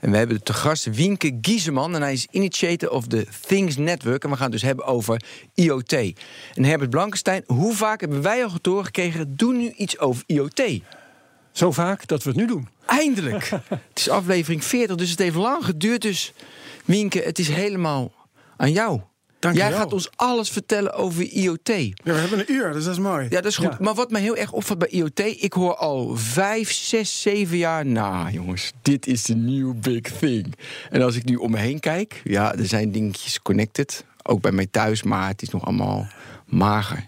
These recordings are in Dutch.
En we hebben te gast Wienke Gieseman. En hij is initiator of the Things Network. En we gaan het dus hebben over IoT. En Herbert Blankenstein, hoe vaak hebben wij al getoren gekregen... doe nu iets over IoT? Zo vaak dat we het nu doen. Eindelijk! het is aflevering 40, dus het heeft lang geduurd. Dus Wienke, het is helemaal aan jou. Dank Jij gaat ons alles vertellen over IoT. Ja, we hebben een uur, dus dat is mooi. Ja, dat is goed. Ja. Maar wat mij heel erg opvalt bij IoT, ik hoor al vijf, zes, zeven jaar. Nou, jongens, dit is de new big thing. En als ik nu om me heen kijk, ja, er zijn dingetjes connected. Ook bij mij thuis, maar het is nog allemaal mager.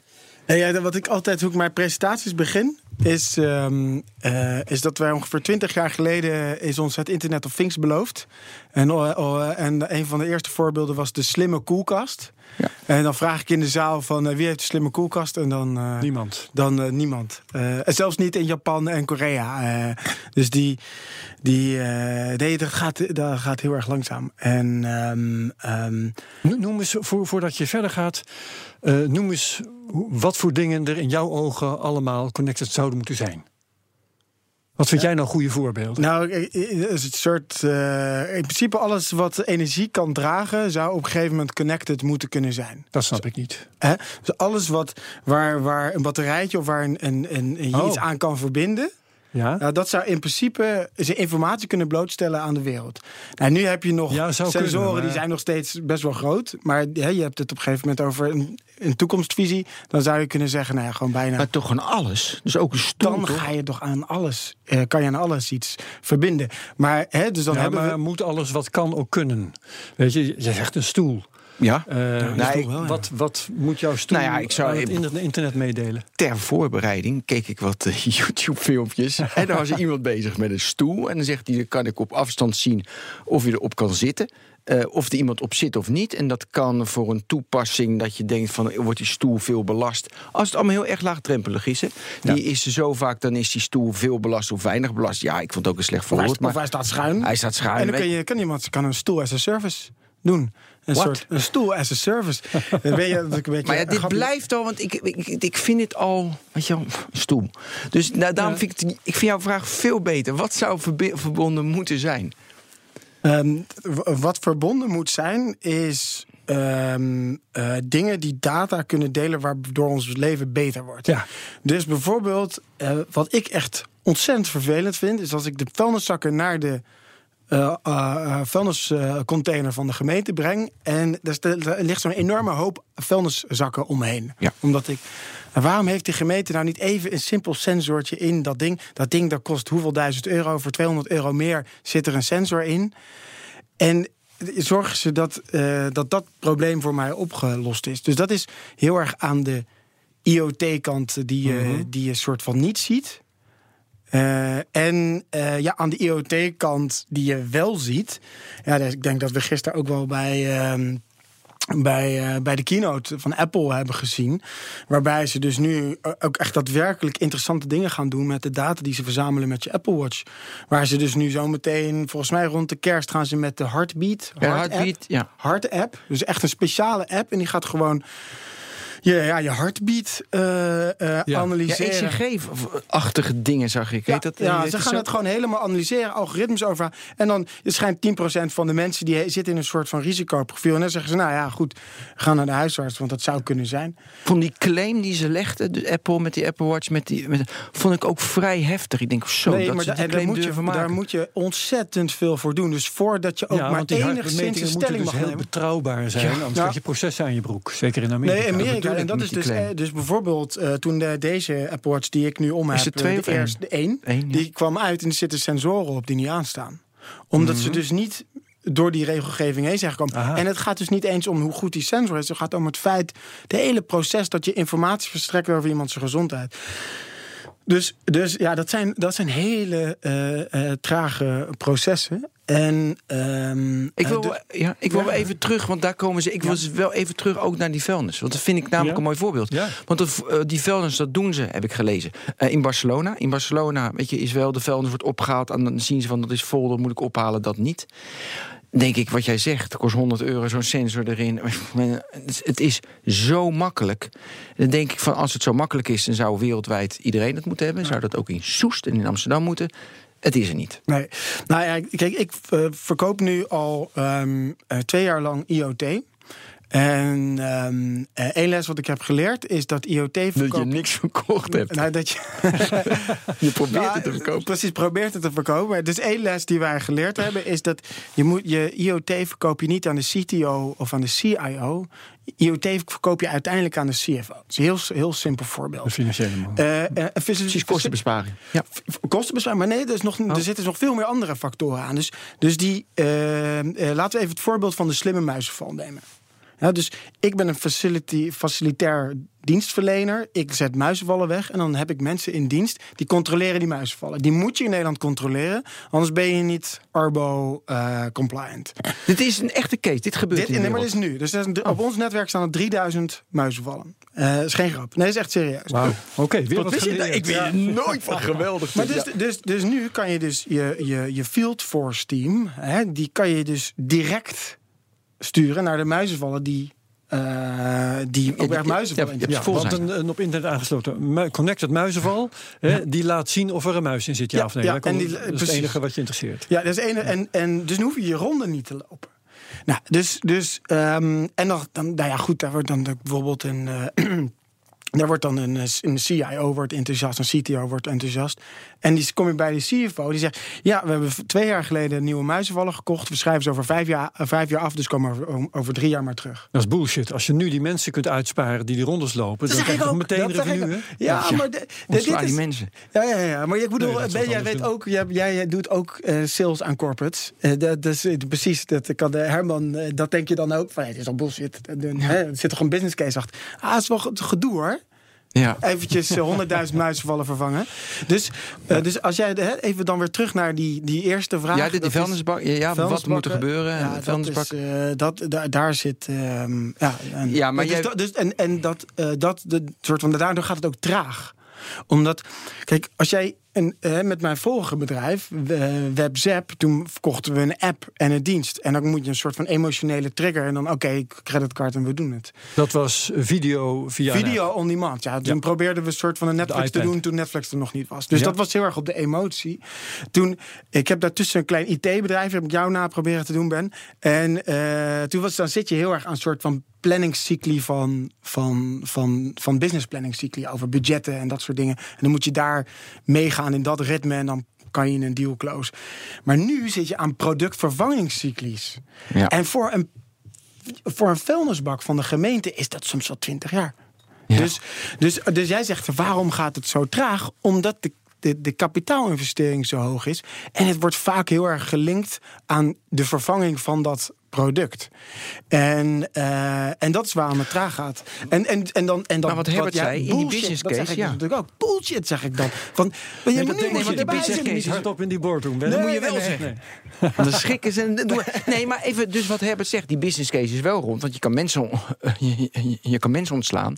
Nee, ja, wat ik altijd, hoe ik mijn presentaties begin, is, ehm, eh, is dat wij ongeveer 20 jaar geleden is ons het Internet of Things beloofd. En, eh, oh, en een van de eerste voorbeelden was de slimme koelkast. Ja. En dan vraag ik in de zaal van eh, wie heeft de slimme koelkast? En dan, eh, Niemand. dan eh, niemand. Eh, en zelfs niet in Japan en Korea. Eh, dus die, die eh, nee, dat gaat, dat gaat heel erg langzaam. En ehm, No- Noem eens, voor, voordat je verder gaat, eh, noem eens wat voor dingen er in jouw ogen allemaal connected zouden moeten zijn. Wat vind jij nou goede voorbeelden? Nou, eh, eh, het is het soort. eh, in principe alles wat energie kan dragen, zou op een gegeven moment connected moeten kunnen zijn. Dat snap ik niet. Hè? Dus alles wat waar, waar een batterijtje of waar een, een, een, je Oh. iets aan kan verbinden. Ja? Nou, dat zou in principe zijn informatie kunnen blootstellen aan de wereld. Nou, nu heb je nog Ja, sensoren kunnen, maar- die zijn nog steeds best wel groot. Maar hè, je hebt het op een gegeven moment over een, een toekomstvisie. Dan zou je kunnen zeggen, nou ja, gewoon bijna. Maar toch aan alles. Dus ook een stoel, dan toch? ga je toch aan alles, eh, kan je aan alles iets verbinden. Maar, hè, dus dan Ja, hebben maar we... moet alles wat kan ook kunnen? Weet je, je zegt een stoel. Ja, Eh, ik- wel, ja. wat, wat moet jouw stoel Nou ja, ik zou- aan het inter- internet meedelen? ter voorbereiding keek ik wat eh, YouTube-filmpjes. en dan was er iemand bezig met een stoel. En dan zegt hij, dan kan ik op afstand zien of je erop kan zitten. eh, of er iemand op zit of niet. En dat kan voor een toepassing dat je denkt van... wordt die stoel veel belast? Als het allemaal heel erg laagdrempelig is. Hè? Die is zo vaak, dan is die stoel veel belast of weinig belast. Ja, ik vond het ook een slecht Of hij, voorbeeld. of hij Maar staat schuin. hij staat schuin. en dan kan, je, kan iemand kan een stoel as a service doen. Een What? soort een stoel as a service. Weet je, dat ik een beetje Maar ja, dit blijft al, want ik, ik, ik vind het al, weet je wel, stoel. Dus nou, daarom vind ik, het- ik vind jouw vraag veel beter. Wat zou verbonden moeten zijn? Ehm, wat verbonden moet zijn, is ehm, eh, dingen die data kunnen delen waardoor ons leven beter wordt. Ja. Dus bijvoorbeeld, eh, wat ik echt ontzettend vervelend vind, is als ik de vuilniszakken naar de eh, vuilniscontainer van de gemeente breng. En daar ligt zo'n enorme hoop vuilniszakken omheen. Ja. Omdat ik. En waarom heeft de gemeente nou niet even een simpel sensortje in dat ding? Dat ding dat kost hoeveel duizend euro? Voor 200 euro meer zit er een sensor in. En zorgen ze dat, dat dat probleem voor mij opgelost is. Dus dat is heel erg aan de IoT-kant die, je die je soort van niet ziet. Eh, en eh, ja, aan de IoT-kant die je wel ziet. Ja, ik denk dat we gisteren ook wel bij. ehm, bij, eh, bij de keynote van Apple hebben gezien. Waarbij ze dus nu ook echt daadwerkelijk interessante dingen gaan doen met de data die ze verzamelen met je Apple Watch. Waar ze dus nu zo meteen, volgens mij rond de kerst, gaan ze met de Heartbeat. Ja, Heart Heartbeat, app, ja. Heart app. Dus echt een speciale app. En die gaat gewoon je, ja, je heartbeat eh, eh, Ja. Ja, analyseren. ECG-achtige dingen zag ik. Ja, Heet dat, ja, heet ze gaan zo? het gewoon helemaal analyseren, algoritmes over. En dan het schijnt 10% van de mensen die zitten in een soort van risicoprofiel. En dan zeggen ze, nou ja, goed, ga naar de huisarts, want dat zou kunnen zijn. Vond die claim die ze legde, de Apple met die Apple Watch, met die, met, vond ik ook vrij heftig. Ik denk, zo, dat maar ze da- daar, claim moet je, daar moet je ontzettend veel voor doen. Dus voordat je ook maar enigszins een moeten stelling dus mag heel nemen. betrouwbaar zijn. Ja. Anders Ja. krijg je processen aan je broek. Zeker in Amerika. Nee, Amerika. Ik En dat is dus, claim. eh, dus bijvoorbeeld eh, toen de, deze Watch die ik nu om Is heb, twee eh, of de eerste, de één, Eén, ja. die kwam uit en er zitten sensoren op die niet aanstaan. Omdat Mhm. ze dus niet door die regelgeving heen zijn gekomen. Aha. En het gaat dus niet eens om hoe goed die sensor is. Het gaat om het feit, het hele proces dat je informatie verstrekt over iemand zijn gezondheid. Dus, dus ja, dat zijn, dat zijn hele eh, eh, trage processen. En, ehm, Ik wil, eh, de- ja, ik wil Ja. wel even terug, want daar komen ze. Ik wil dus wel even terug ook naar die vuilnis. Want dat vind ik namelijk Ja? een mooi voorbeeld. Ja. Want dat, die vuilnis, dat doen ze, heb ik gelezen. In Barcelona. In Barcelona, weet je, is wel de vuilnis wordt opgehaald. En dan zien ze van dat is vol, dat moet ik ophalen, dat niet. Denk ik, wat jij zegt, kost 100 euro, zo'n sensor erin. Het- Het is zo makkelijk. Dan denk ik van, als het zo makkelijk is, dan zou wereldwijd iedereen het moeten hebben. Zou dat ook in Soest en in Amsterdam moeten. Het is er niet. Nee. Nou ja, kijk, ik eh, verkoop nu al ehm, eh, twee jaar lang IoT. En ehm eh, één les wat ik heb geleerd is dat IoT Dat verkoop... je niks verkocht hebt. Nou, dat je, Je probeert Nou, het te verkopen. Precies, probeert het te verkopen. Dus één les die wij geleerd hebben is dat je moet je IoT verkoop je niet aan de CTO of aan de CIO. IoT verkoop je uiteindelijk aan de CFO. Dat is een heel, heel simpel Een voorbeeld. financiële man. Eh, eh, een Precies, kostenbesparing. Ja. Kostenbesparing, maar nee, er, is nog, Oh. er zitten nog veel meer andere factoren aan. Dus, dus die, laten we even het voorbeeld van de slimme muizenval nemen. Ja, dus ik ben een facility, facilitair dienstverlener. Ik zet muizenvallen weg en dan heb ik mensen in dienst die controleren die muizenvallen. Die moet je in Nederland controleren, anders ben je niet Arbo eh, compliant. Dit is een echte case. Dit gebeurt Dit, in de nee, maar dit is nu. Dus is een- op ons netwerk staan er 3000 muizenvallen. Eh is geen grap. Nee, dat is echt serieus. Wauw. Oké, weer wat je dat? Ik weet er nooit van. Geweldig. Maar dus, dus, dus nu kan je dus je, je, je Field Force team, hè, die kan je dus direct sturen naar de muizenvallen die, eh die ook die- echt muizenvallen ja, je hebt Ja, vol want een, een op internet aangesloten mu- connected muizenval, hè, die laat zien of er een muis in zit, ja, Ja, of nee. ja, Dat en die- dat is het enige wat je interesseert. Ja, dat is ene, en, en dus nu hoef je je ronde niet te lopen. Nou, dus, dus ehm, en nog, dan, nou ja, goed, daar wordt dan bijvoorbeeld een. eh, daar wordt dan een, een CIO wordt enthousiast, een CTO wordt enthousiast. En die kom je bij de CFO, die zegt: Ja, we hebben twee jaar geleden nieuwe muizenvallen gekocht. We schrijven ze over vijf jaar, eh, vijf jaar af, dus komen we over, over drie jaar maar terug. Dat is bullshit. Als je nu die mensen kunt uitsparen die die rondes lopen, dan zeg krijg je ook, meteen revenue, hè? Ja, maar de, de- Ontsla dit die is, mensen. Ja, ja, ja. Maar ik bedoel, Nee, zou ben, jij weet doen. ook, jij, jij, jij doet ook eh, sales aan corporates. Eh, dat, dat is eh, precies, dat kan de Herman, eh, dat denk je dan ook van, ja, dit is al bullshit. Eh, de- hè, er zit toch een business case achter. Ah, het is wel ge- gedoe hoor. Ja. Eventjes eh, 100.000 muizenvallen vervangen. Dus, eh, dus als jij, de- even dan weer terug naar die, die eerste vraag. Ja, de, die dat is- vuilnisbak. Ja, ja, wat moet er gebeuren? Ja, de dat vuilnisbak. is, eh, dat, daar, daar zit. ehm, ja, en, Ja, maar dus jij- dat- dus, en, en dat, eh, dat de soort van. Daardoor gaat het ook traag. Omdat, kijk, als jij een, eh, met mijn vorige bedrijf, WebZap, toen verkochten we een app en een dienst. En dan moet je een soort van emotionele trigger. En dan, oké, creditcard en we doen het. Dat was video via Video on demand. Ja, toen Ja. probeerden we een soort van een Netflix te doen toen Netflix er nog niet was. Dus Ja. dat was heel erg op de emotie. Toen, ik heb daartussen een klein IT-bedrijf, heb ik jou na proberen te doen, Ben. En eh, toen was, dan zit je heel erg aan een soort van planningscycli van, van, van, van business planningscycli over budgetten en dat soort dingen. En dan moet je daar in dat ritme en dan kan je een deal close. Maar nu zit je aan productvervangingscyclies. Ja. En voor een, voor een vuilnisbak van de gemeente is dat soms wel 20 jaar. Ja. Dus, dus, dus jij zegt, waarom gaat het zo traag? Omdat de, de, de kapitaalinvestering zo hoog is. En het wordt vaak heel erg gelinkt aan de vervanging van dat product. En, eh, en dat is waarom het traag gaat. En, en, en dan, en dan Maar wat Herbert jij- zei, in die business dat zeg case, ik ja. natuurlijk ook. Bullshit, zeg ik dan. Van, maar je Nee, moet dat je de erbij business. Niet hardop in die boardroom. Dat Ben. moet je wel zeggen. Dan schrikken ze. en Nee, maar even, dus wat Herbert zegt, die business case is wel rond. Want je kan mensen, on- je, je- je kan mensen ontslaan.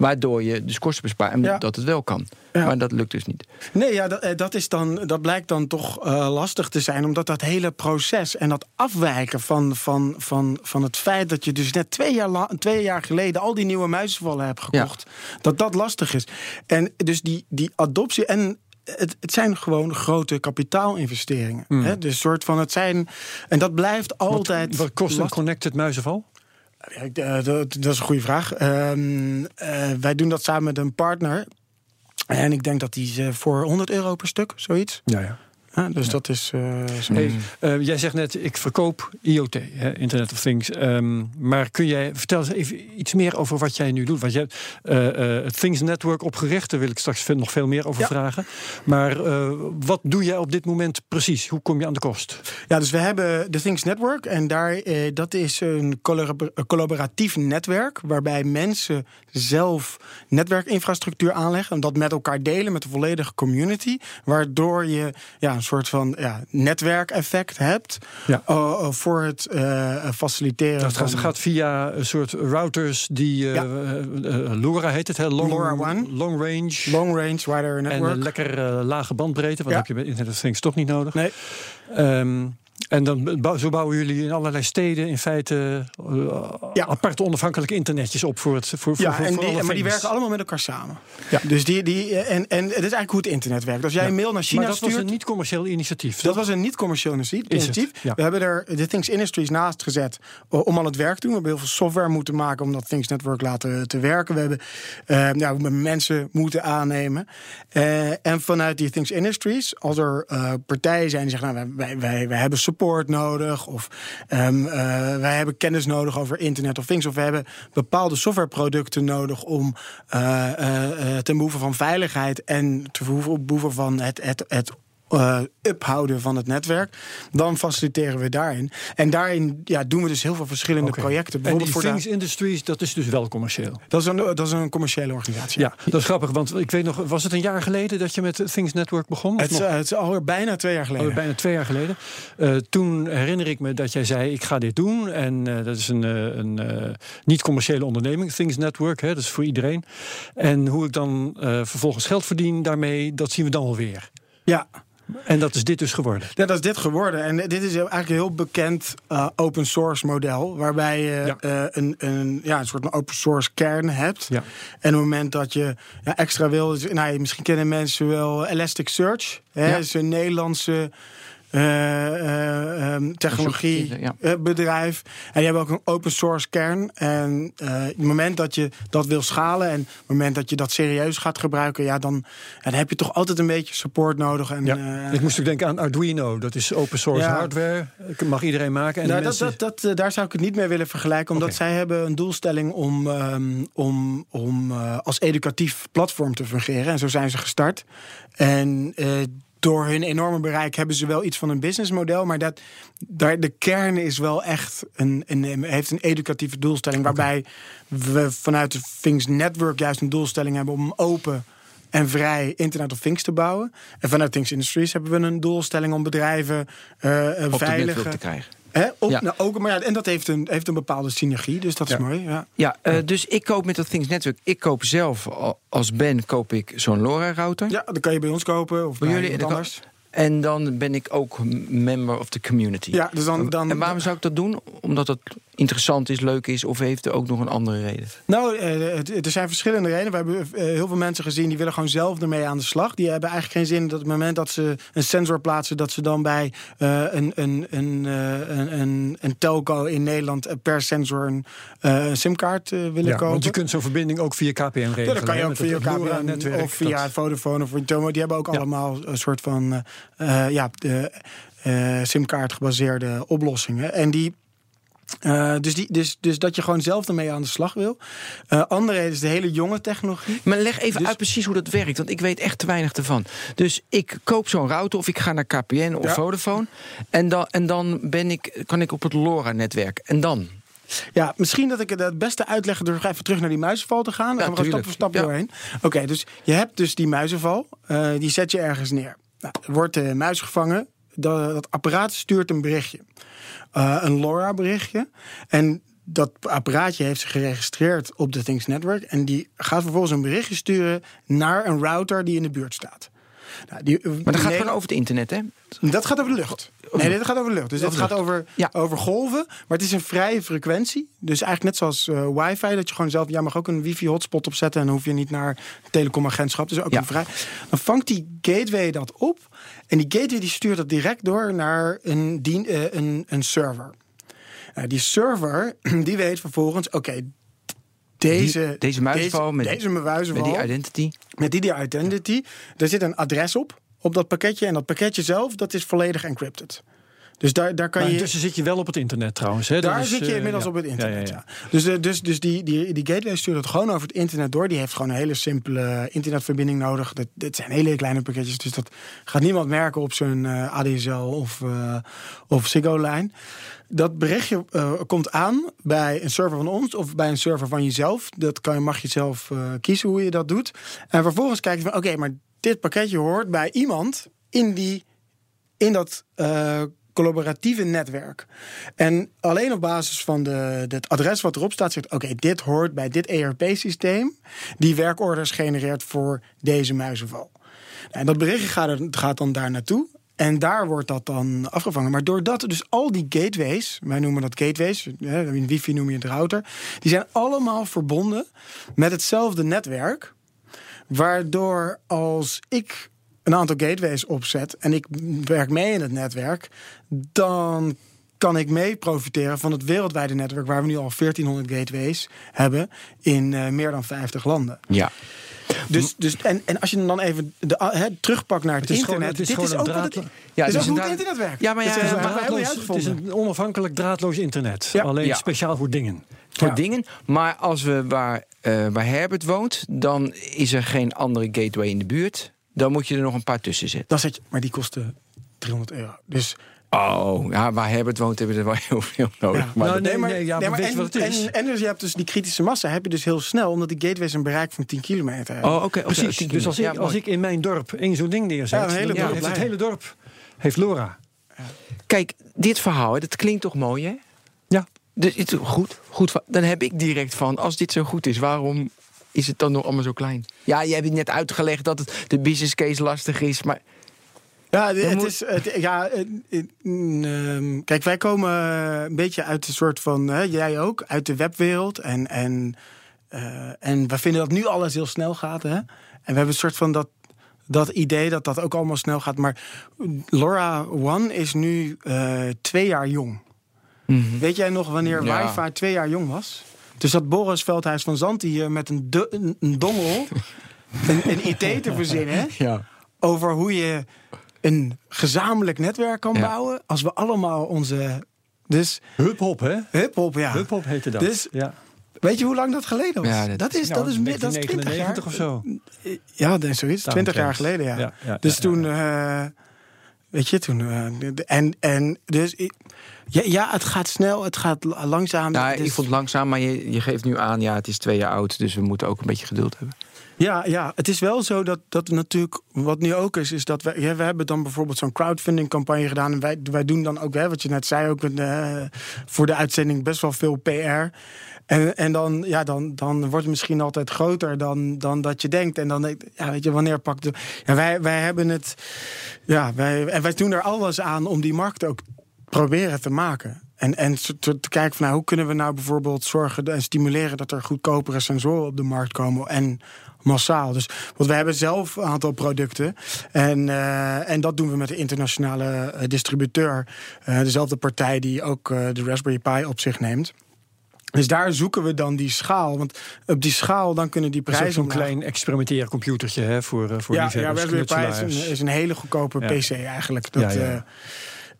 Waardoor je dus kosten bespaart. En Ja. dat het wel kan. Ja. Maar dat lukt dus niet. Nee, ja, dat, eh, dat, is dan, dat blijkt dan toch eh, lastig te zijn. Omdat dat hele proces en dat afwijken van, van, van, van het feit dat je dus net twee jaar, la- twee jaar geleden al die nieuwe muizenvallen hebt gekocht. Dat dat lastig is. En dus die, die adoptie. En het, het zijn gewoon grote kapitaalinvesteringen. Hè? Dus soort van het zijn. En dat blijft altijd. Wat, wat kost een connected muizenval? Ja, eh, dat, dat is een goede vraag. Ehm, eh, wij doen dat samen met een partner. En ik denk dat die ze voor 100 euro per stuk, zoiets. Ja, ja. Ja, dus dat is. eh. Hey, eh, jij zegt net, ik verkoop IoT, hè, Internet of Things. Ehm, maar kun jij vertel eens even iets meer over wat jij nu doet? Want je hebt eh, eh, het Things Network opgericht. Daar wil ik straks nog veel meer over Ja. vragen. Maar eh, wat doe jij op dit moment precies? Hoe kom je aan de kost? Ja, dus we hebben de Things Network. En daar, eh, dat is een collaboratief netwerk. Waarbij mensen zelf netwerkinfrastructuur aanleggen. En dat met elkaar delen met de volledige community. Waardoor je ja, een soort van ja, netwerkeffect hebt. Ja. eh, eh, voor het eh, faciliteren. Dat gaat, gaat via een soort routers die Ja. LoRa heet het, hè? Long, LoRa One. long range. long range wider en network. een lekker lage bandbreedte, want Ja. heb je bij Internet of Things toch niet nodig. Nee. Ehm, en dan zo bouwen jullie in allerlei steden in feite eh, Ja. aparte onafhankelijke internetjes op voor het voor, voor, Ja, voor, en voor die, maar die werken allemaal met elkaar samen. Ja. Dus die, die, en, en het is eigenlijk hoe het internet werkt. Als jij een mail naar China maar dat stuurt. was een niet-commercieel initiatief. Dat was een niet-commercieel initiatief. Ja. We hebben er de Things Industries naast gezet om al het werk te doen. We hebben heel veel software moeten maken om dat Things Network laten te werken. We hebben ja, we hebben mensen moeten aannemen. Eh, en vanuit die Things Industries, als er partijen zijn die zeggen... Nou, wij, wij, wij hebben support nodig of ehm, eh, wij hebben kennis nodig over Internet of Things... of we hebben bepaalde softwareproducten nodig om eh, ten behoeve van veiligheid... en ten behoeve van het, het, het eh uphouden van het netwerk, dan faciliteren we daarin. En daarin ja, doen we dus heel veel verschillende projecten. En Bijvoorbeeld die voor Things de, Industries, dat is dus wel commercieel. dat, is een, dat is een commerciële organisatie. Ja, dat is grappig, want ik weet nog, was het een jaar geleden dat je met Things Network begon? Of Het, is, nog? eh, het is alweer bijna twee jaar geleden. Oh, bijna twee jaar geleden. Eh, toen herinner ik me dat jij zei: Ik ga dit doen. En dat is een, een niet-commerciële onderneming, Things Network. Hè, dat is voor iedereen. En hoe ik dan vervolgens geld verdien daarmee, dat zien we dan wel weer. Ja. En dat is dit dus geworden. Ja, dat is dit geworden. En dit is eigenlijk een heel bekend eh, open source model. Waarbij je Ja. eh, een, een, ja, een soort van open source kern hebt. Ja. En op het moment dat je ja, extra wil. dus, nou, misschien kennen mensen wel Elasticsearch. Hè, is een Nederlandse. Eh, eh, ehm, technologiebedrijf. Ja. bedrijf. En die hebben ook een open source kern. En eh, op het moment dat je dat wil schalen en op het moment dat je dat serieus gaat gebruiken, ja, dan, dan heb je toch altijd een beetje support nodig. En, Ja. eh, ik moest ook denken aan Arduino. Dat is open source Ja. hardware. Dat mag iedereen maken. En nou, dat, dat, dat, eh, daar zou ik het niet mee willen vergelijken. Omdat zij hebben een doelstelling om, ehm, om, om eh, als educatief platform te fungeren. En zo zijn ze gestart. En eh, door hun enorme bereik hebben ze wel iets van een businessmodel. Maar dat, daar, de kern is wel echt een, een, heeft een educatieve doelstelling. Waarbij we vanuit het Things Network juist een doelstelling hebben om open en vrij Internet of Things te bouwen. En vanuit Things Industries hebben we een doelstelling om bedrijven eh Op het veilige netwerk te krijgen. Ja. nou, ook, maar ja, en dat heeft een, heeft een bepaalde synergie, dus dat is Ja. mooi. Ja. Ja, eh, dus ik koop met dat Things Network. Ik koop zelf al- als Ben koop ik zo'n LoRa-router. ja, dan kan je bij ons kopen of bij, Bij jullie, anders. En dan ben ik ook member of the community. Ja, dus dan, dan, en waarom zou ik dat doen? Omdat het interessant is, leuk is, of heeft er ook nog een andere reden? Nou, eh, er zijn verschillende redenen. We hebben eh, heel veel mensen gezien die willen gewoon zelf ermee aan de slag. Die hebben eigenlijk geen zin dat op het moment dat ze een sensor plaatsen, dat ze dan bij eh, een, een, een, een, een, een telco in Nederland per sensor een eh, simkaart willen ja, kopen. want je kunt zo'n verbinding ook via KPN regelen. Ja, dat kan je ook via KPN netwerk. of via Dat- Vodafone of Tomo. Die hebben ook Ja. allemaal een soort van eh, ja, de, eh, simkaart gebaseerde oplossingen. En die. eh, dus, die, dus, dus dat je gewoon zelf ermee aan de slag wil. Andere is de hele jonge technologie. Maar leg even Dus- uit precies hoe dat werkt, want ik weet echt te weinig ervan. Dus ik koop zo'n router of ik ga naar KPN of Ja. Vodafone. En dan, en dan ben ik, kan ik op het LoRa-netwerk. En dan? Ja, misschien dat ik het beste uitleg door even terug naar die muizenval te gaan. Ja, en we gaan stap voor stap Ja. doorheen. Oké, dus je hebt dus die muizenval. die zet je ergens neer. Nou, wordt de muis gevangen. Dat, dat apparaat stuurt een berichtje. Eh, een LoRa-berichtje. En dat apparaatje heeft zich geregistreerd op de Things Network. En die gaat vervolgens een berichtje sturen naar een router die in de buurt staat. Nou, die, Maar dat gaat gewoon over het internet, hè? dat gaat over de lucht. Nee, dit gaat over de lucht. Dus dit gaat over, Ja. over golven. Maar het is een vrije frequentie. Dus eigenlijk net zoals eh, wifi. Dat je gewoon zelf... Jij mag ook een wifi-hotspot opzetten. En dan hoef je niet naar telecomagentschap. Dus ook Ja. een vrij... Dan vangt die gateway dat op. En die gateway die stuurt dat direct door naar een, dien, eh, een, een server. Nou, die server die weet vervolgens... Oké, deze, Die- deze muizenval met- deze muizenval, Met die identity. met die, die identity. Er zit een adres op. op dat pakketje. En dat pakketje zelf, dat is volledig encrypted. Dus daar, daar kan Maar je. intussen zit je wel op het internet trouwens. Hè? Daar is, zit je eh, inmiddels ja. op het internet. Ja. Dus, eh, dus, dus die, die, die gateway stuurt het gewoon over het internet door. Die heeft gewoon een hele simpele internetverbinding nodig. Dat, dit zijn hele kleine pakketjes. Dus dat gaat niemand merken op zijn eh, ADSL of, eh of Ziggo-lijn. Dat berichtje komt aan bij een server van ons of bij een server van jezelf. Dat kan, mag je zelf eh, kiezen hoe je dat doet. En vervolgens kijk je van, oké, maar dit pakketje hoort bij iemand in die in dat collaboratieve netwerk. En alleen op basis van de, het adres wat erop staat, zegt: Oké, dit hoort bij dit ERP-systeem, die werkorders genereert voor deze muizenval. En dat berichtje gaat, gaat dan daar naartoe. En daar wordt dat dan afgevangen. Maar doordat dus al die gateways, wij noemen dat gateways, in wifi noem je het router, die zijn allemaal verbonden met hetzelfde netwerk. Waardoor als ik een aantal gateways opzet en ik werk mee in het netwerk, dan kan ik mee profiteren van het wereldwijde netwerk waar we nu al 1400 gateways hebben in eh, meer dan 50 landen. Ja. Dus, dus, en, en als je dan even de, hè, terugpakt naar het, Het is gewoon- internet, het is dit gewoon is ook het, Ja, het is is ook hoe een het draad- internet werkt. Ja, maar ja, Het is- Draadloos- het is een onafhankelijk draadloos internet. Ja. Alleen Ja. speciaal voor dingen. voor Ja. dingen. Maar als we waar, eh, waar Herbert woont, dan is er geen andere gateway in de buurt. Dan moet je er nog een paar tussen zetten. Dan zet je, maar die kosten 300 euro. Dus Oh, ja, waar Herbert woont hebben we er wel heel veel nodig. Ja. Maar Nou, nee, nee, ja, maar weet je en, wat het is? En, en dus je hebt dus die kritische massa heb je dus heel snel, omdat die gateways een bereik van 10 kilometer hebben. oh, oké. Precies. Dus als ik, Ja, als ik in mijn dorp één zo'n ding neerzet, Ja, een hele dan dorp heeft het hele dorp heeft LoRa. Kijk, dit verhaal, dat klinkt toch mooi, hè? Ja. Dus het, goed, goed. Dan heb ik direct van, als dit zo goed is, waarom is het dan nog allemaal zo klein? Ja, je hebt net uitgelegd dat het de business case lastig is, maar Ja, het moet- is, het, ja mm, ehm, kijk, wij komen een beetje uit een soort van, hè, jij ook, uit de webwereld. En, en, eh, en we vinden dat nu alles heel snel gaat. Hè? En we hebben een soort van dat, dat idee dat dat ook allemaal snel gaat. Maar Laura One is nu eh, twee jaar jong. Weet jij nog wanneer Ja. wifi twee jaar jong was? Dus dat Boris Veldhuis van Zandt hier met een, du- een, dongel een, een IT te verzinnen ja. over hoe je een gezamenlijk netwerk kan Ja. bouwen. Als we allemaal onze. Dus Hup-hop, hè? hip-hop, ja. Hup-hop heette dat. Dus- ja. Weet je hoe lang dat geleden was? Ja, dat dat, is, Nou, dat, is, meer- dat is 20 jaar. 1999 of zo. Ja, dat is zoiets. 20 jaar Daaromtrent. geleden, ja. Ja, ja, dus ja, toen, eh, weet je, toen. eh, en, en dus. Ja, ja, het gaat snel, het gaat la- langzaam. Nou, Dus- ik vond het langzaam, maar je, je geeft nu aan, ja, het is twee jaar oud, dus we moeten ook een beetje geduld hebben. Ja, ja, het is wel zo dat, dat natuurlijk, wat nu ook is, is dat we, we hebben dan bijvoorbeeld zo'n crowdfunding campagne gedaan. En wij, wij doen dan ook, hè, wat je net zei, ook eh, voor de uitzending best wel veel PR. En, en dan, ja, dan, dan wordt het misschien altijd groter dan, dan dat je denkt. En dan, ja, weet je, wanneer pakt de. Ja, wij, wij hebben het. Ja, wij, en wij doen er alles aan om die markt ook proberen te maken. En, en te, te kijken van nou, hoe kunnen we nou bijvoorbeeld zorgen en stimuleren dat er goedkopere sensoren op de markt komen. En massaal. Dus, want we hebben zelf een aantal producten. En, eh, en dat doen we met de internationale eh, distributeur. Eh, dezelfde partij die ook de Raspberry Pi op zich neemt. Dus daar zoeken we dan die schaal. Want op die schaal dan kunnen die prijzen. zo'n klein experimenteren computertje hè, voor, voor ja, ja, liefhebbers, Raspberry Pi is een, is een hele goedkope Ja. PC eigenlijk. Dat, Ja,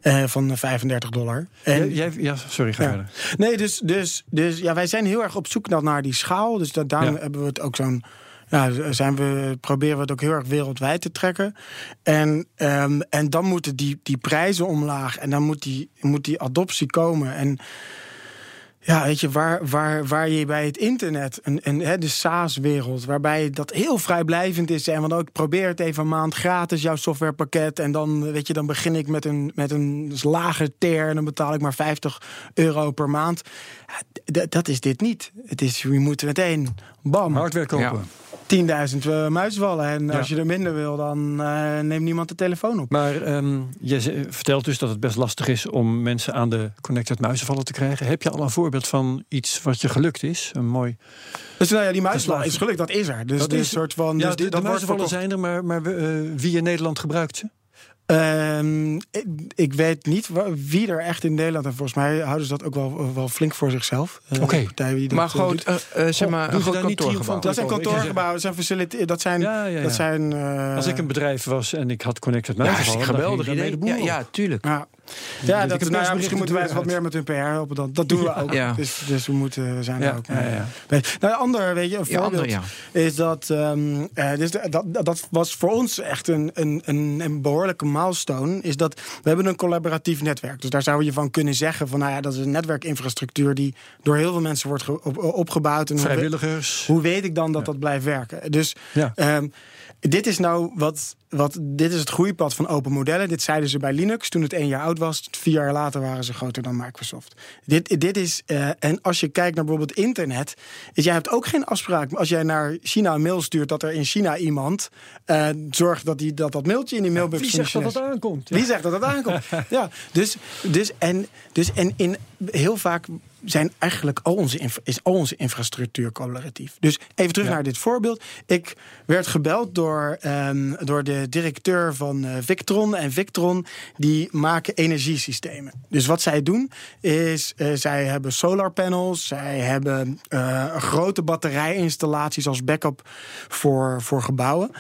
ja. van 35 dollar. En, Jij- ja, sorry, ga Ja. verder. Nee, dus, dus, dus ja, wij zijn heel erg op zoek naar, die schaal. Dus dat, daarom Ja. hebben we het ook zo'n. Ja, zijn we, proberen we het ook heel erg wereldwijd te trekken. En, ehm, en dan moeten die, die prijzen omlaag. En dan moet die, moet die adoptie komen. En ja, weet je, waar, waar, waar je bij het internet, een, een, hè, de SaaS-wereld, waarbij dat heel vrijblijvend is. En want ook probeer het even een maand gratis, jouw softwarepakket. En dan, weet je, dan begin ik met een, met een lage ter en dan betaal ik maar 50 euro per maand. Ja, dat is dit niet. Het is, je moet meteen, bam, Hardware kopen. Ja. 10.000 uh, muisvallen. En Ja. als je er minder wil, dan eh, neemt niemand de telefoon op. Maar ehm, je vertelt dus dat het best lastig is om mensen aan de connected muizenvallen te krijgen. Heb je al een voorbeeld van iets wat je gelukt is? Een mooi. Dus nou ja, die slagen. is gelukt, dat is er. Dus Dat is is- soort van. ja, dus de, muizenvallen zijn er, maar, maar eh, wie in Nederland gebruikt ze? Ehm, ik, ik weet niet wie er echt in Nederland... en volgens mij houden ze dat ook wel, wel flink voor zichzelf. eh, Oké. dat, Maar eh, gewoon, doet. eh, eh, zeg maar, een groot kantoorgebouw. Dat zijn kantoorgebouwen, dat zijn faciliteiten, dat zijn... Ja, ja, ja. Dat zijn eh, Als ik een bedrijf was en ik had Connected Ja, Mij hartstikke geweldig idee. Ja, ja, tuurlijk. Ja, dat, nou ja misschien moeten wij eens wat meer met hun PR helpen. Dan. Dat doen we ook. Ja. Dus, dus we moeten we zijn Ja. er ook Ja, mee. Nou, een ander, weet je, een Ja, voorbeeld ander, is dat, ehm, eh, dus dat, dat, dat was voor ons echt een, een, een, een behoorlijke milestone. Is dat we hebben een collaboratief netwerk. Dus daar zou je van kunnen zeggen van, nou ja, dat is een netwerkinfrastructuur die door heel veel mensen wordt op- opgebouwd. En hoe Vrijwilligers. hoe weet ik dan dat dat blijft werken? Dus Ja. ehm, dit is nou wat, wat. Dit is het groeipad van open modellen. Dit zeiden ze bij Linux toen het één jaar oud was. Vier jaar later waren ze groter dan Microsoft. Dit, dit is. eh, en als je kijkt naar bijvoorbeeld internet. Is, jij hebt ook geen afspraak. Als jij naar China een mail stuurt dat er in China iemand. eh, zorgt dat, die, dat dat mailtje in die mailbox Wie zegt dat functioneert. aankomt? Wie zegt dat het aankomt? ja, dus, dus, en, dus en in heel vaak zijn eigenlijk al onze, is al onze infrastructuur collaboratief. Dus even terug naar dit voorbeeld. Ik werd gebeld door, ehm, door de directeur van eh, Victron. En Victron die maken energiesystemen. Dus wat zij doen is, eh, zij hebben solar panels. Zij hebben eh, grote batterijinstallaties als backup voor, voor gebouwen.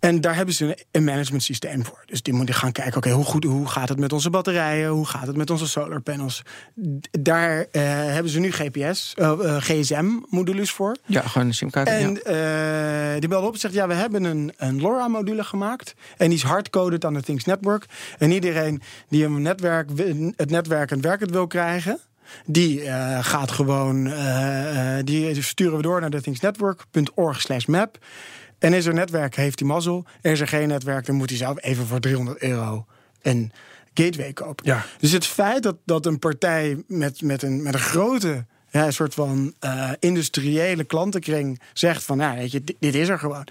En daar hebben ze een, een management systeem voor. Dus die moeten gaan kijken, oké, hoe goed, hoe gaat het met onze batterijen? Hoe gaat het met onze solar panels? Daar hebben ze nu GPS, GSM-modules voor. Ja, gewoon een simkaart. En ja. die belde op en zegt: Ja, we hebben een, een LoRa-module gemaakt. En die is hardcoded aan de Things Network. En iedereen die een netwerk, het netwerk en werkend wil krijgen. Die eh, gaat gewoon, eh, die sturen we door naar de thingsnetwork.org slash map. En is er netwerk, heeft hij mazzel. Is er geen netwerk, dan moet hij zelf even voor 300 euro een gateway kopen. Ja. Dus het feit dat, dat een partij met, met, een, met een grote ja, een soort van industriële klantenkring zegt van, nou, weet je, dit, dit is er gewoon.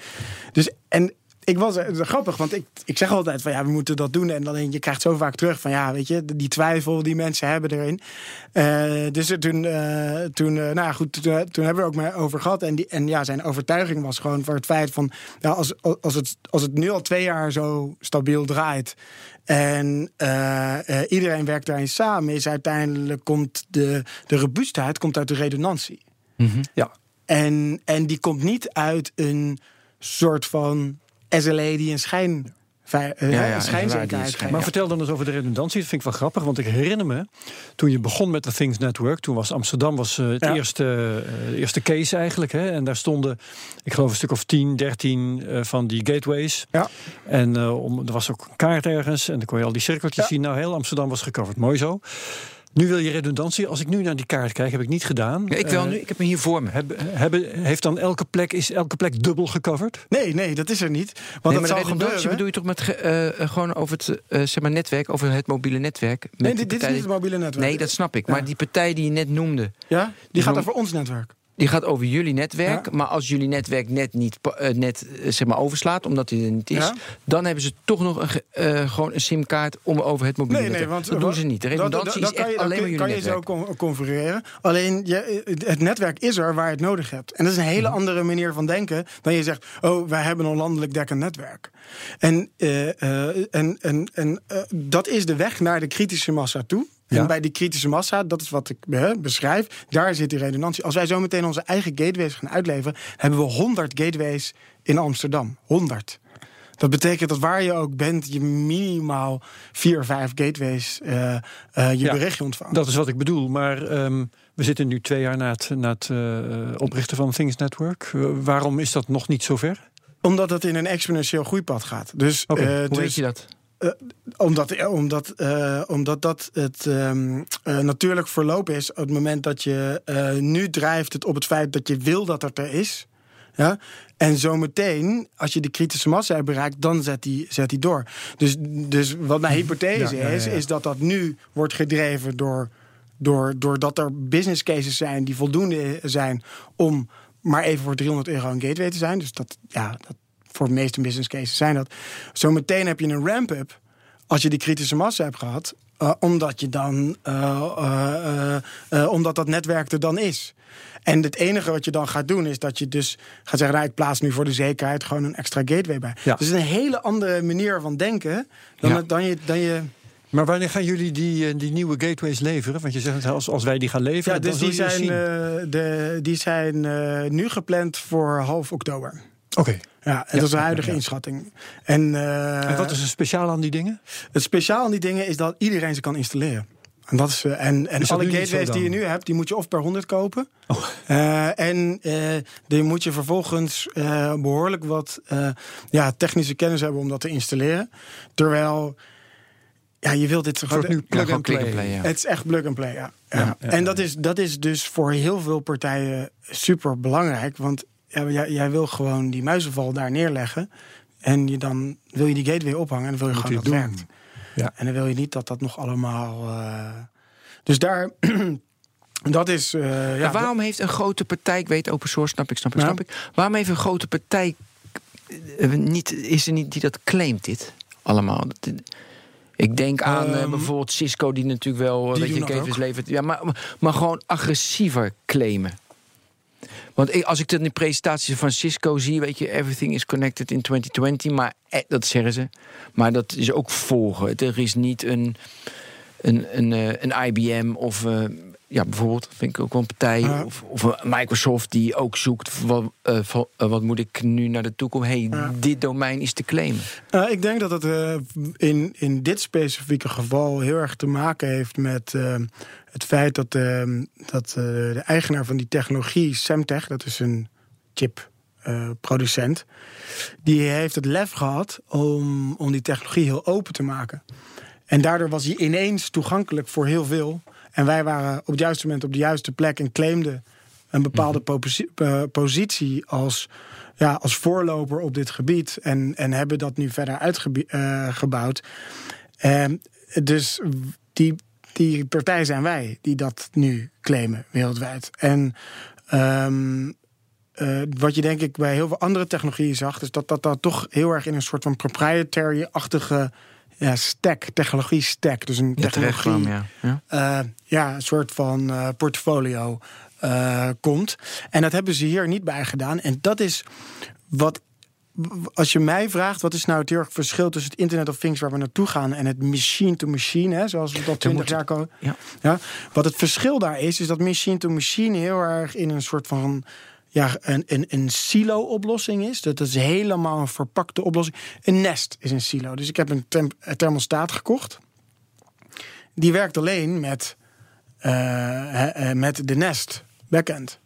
Dus en ik was eh, grappig, want ik, ik zeg altijd van ja, we moeten dat doen. En dan denk je, je krijgt zo vaak terug van ja, weet je, die twijfel die mensen hebben erin. Eh, dus toen, eh, toen, nou ja, goed, toen, toen hebben we ook mee over gehad. En, die, en ja, zijn overtuiging was gewoon voor het feit van ja, als, als, het, als het nu al twee jaar zo stabiel draait. En iedereen werkt daarin samen, is uiteindelijk komt de, de robuustheid komt uit de redundantie. Ja. En, en die komt niet uit een soort van SLA die een schijn, eh, Ja, ja, schijn- Maar vertel dan eens over de redundantie. Dat vind ik wel grappig, want ik herinner me... toen je begon met de Things Network... toen was Amsterdam was, eh, het Ja. eerste, eh, de eerste case eigenlijk. Hè, en daar stonden, ik geloof een stuk of 10, 13 eh, van die gateways. Ja. En eh, om, er was ook een kaart ergens en dan kon je al die cirkeltjes Ja. zien. Nou, heel Amsterdam was gecoverd. Mooi zo. Nu wil je redundantie. Als ik nu naar die kaart kijk, heb ik niet gedaan. Ja, ik, wil Eh, nu, ik heb hem hier voor me. hebben, hebben, heeft dan elke plek, is elke plek dubbel gecoverd? Nee, nee, dat is er niet. Want nee, dat maar redundantie gebeuren. bedoel je toch met ge- eh, eh, gewoon over het zeg maar netwerk, over het mobiele netwerk? Met Nee, dit, dit is niet het mobiele netwerk. Nee, dat snap ik. Ja. Maar die partij die je net noemde, Ja, die gaat noem- over ons netwerk. Die gaat over jullie netwerk. Ja. Maar als jullie netwerk net niet eh, net, eh, zeg maar overslaat, omdat die er niet is, Ja. dan hebben ze toch nog een, eh, gewoon een simkaart om over het mobiele Nee, nee, want dat doen ze niet. De dat- redundantie dat- is echt alleen maar jullie kan je zo con- configureren. Alleen je, het netwerk is er waar je het nodig hebt. En dat is een hele Mhm. andere manier van denken dan je zegt: Oh, wij hebben een landelijk dekkend netwerk. En, en, en, en dat is de weg naar de kritische massa toe. Ja. En bij die kritische massa, dat is wat ik beschrijf, daar zit die redundantie. Als wij zo meteen onze eigen gateways gaan uitleveren, hebben we 100 gateways in Amsterdam. 100. Dat betekent dat waar je ook bent, je minimaal vier, vijf gateways eh, eh, je Ja, berichtje ontvangt. Dat is wat ik bedoel. Maar ehm, we zitten nu twee jaar na het, na het eh, oprichten van Things Network. Waarom is dat nog niet zover? Omdat het in een exponentieel groeipad gaat. Dus, Hoe dus weet je dat? Omdat, eh, omdat, eh, omdat dat het ehm, eh, natuurlijk verloop is op het moment dat je eh, nu drijft het op het feit dat je wil dat het er is. Ja? En zometeen, als je de kritische massa hebt bereikt, dan zet die, zet die door. Dus, dus wat mijn hypothese Ja, ja, ja, is, ja. is dat dat nu wordt gedreven door, door, doordat er business cases zijn die voldoende zijn om maar even voor 300 euro een gateway te zijn. Dus dat, ja, dat, voor de meeste business cases zijn dat. Zometeen heb je een ramp-up als je die kritische massa hebt gehad. Uh, omdat je dan, uh, uh, omdat dat netwerk er dan is. En het enige wat je dan gaat doen is dat je dus gaat zeggen: nou, ik plaats nu voor de zekerheid gewoon een extra gateway bij. Ja. Dus een hele andere manier van denken dan, Ja. dan, je, dan je. Maar wanneer gaan jullie die, eh, die nieuwe gateways leveren? Want je zegt als, als wij die gaan leveren, Ja, dus dan die zijn, eh, de, die zijn eh, nu gepland voor half oktober. Oké. Ja, en dat is de huidige ja. inschatting. En, eh, En wat is er speciaal aan die dingen? Het speciaal aan die dingen is dat iedereen ze kan installeren. En, dat is, eh, en, en Is dat alle gateways die je nu hebt, die moet je of per 100 kopen. Oh. Eh, en eh, die moet je vervolgens eh, behoorlijk wat eh, ja, technische kennis hebben om dat te installeren. Terwijl, ja, je wilt dit soort nu plug gewoon and play. ja. het is echt plug and play, ja. ja. Ja, ja, en ja. dat is, dat is dus voor heel veel partijen super belangrijk. Want ja, jij, jij wil gewoon die muizenval daar neerleggen. En je dan wil je die gateway ophangen en dan wil je Moet gewoon je dat werkt. Ja. En dan wil je niet dat dat nog allemaal. eh, Dus daar. dat is. eh, ja, waarom heeft een grote partij, ik weet open source, snap ik, snap ik, snap ik. Waarom heeft een grote partij eh, niet, is er niet die dat claimt dit allemaal? Dat- Ik denk aan eh, Ehm, bijvoorbeeld Cisco, die natuurlijk wel die weet je, doen dat ook. levert. Ja, maar, maar gewoon agressiever claimen. Want als ik dat in de presentaties van Cisco zie, weet je, everything is connected in 2020, maar eh, dat zeggen ze. Maar dat is ook volgen. Er is niet een, een, een, eh, een IBM of eh, ja, bijvoorbeeld, vind ik ook wel een partij, Ja. of, of Microsoft die ook zoekt wat, eh, van, eh, wat moet ik nu naar de toekomst. hey, Ja. dit domein is te claimen. Eh, ik denk dat het in, in dit specifieke geval heel erg te maken heeft met het feit dat, dat de eigenaar van die technologie, Semtech, dat is een chipproducent, die heeft het lef gehad om, om die technologie heel open te maken. En daardoor was hij ineens toegankelijk voor heel veel. En wij waren op het juiste moment op de juiste plek en claimden een bepaalde posi- eh, positie als, ja, als voorloper op dit gebied. En, en hebben dat nu verder uitgebouwd. dus die, die partij zijn wij die dat nu claimen wereldwijd. En ehm, eh, wat je denk ik bij heel veel andere technologieën zag, is dat dat, dat toch heel erg in een soort van proprietary-achtige ja, stack, technologie stack. Dus een Ja, technologie kwam, ja. ja. eh, ja, een soort van eh, portfolio eh, komt. En dat hebben ze hier niet bij gedaan. En dat is wat. Als je mij vraagt, wat is nou het heel erg verschil tussen het Internet of Things waar we naartoe gaan en het machine to machine, hè, zoals we dat 20 moet- jaar komen. ja. Ja, wat het verschil daar is, is dat machine to machine heel erg in een soort van ja, een, een, een silo-oplossing is. Dat is helemaal een verpakte oplossing. Een nest is een silo. Dus ik heb een thermostaat gekocht. Die werkt alleen met, eh, eh, met de Nest backend.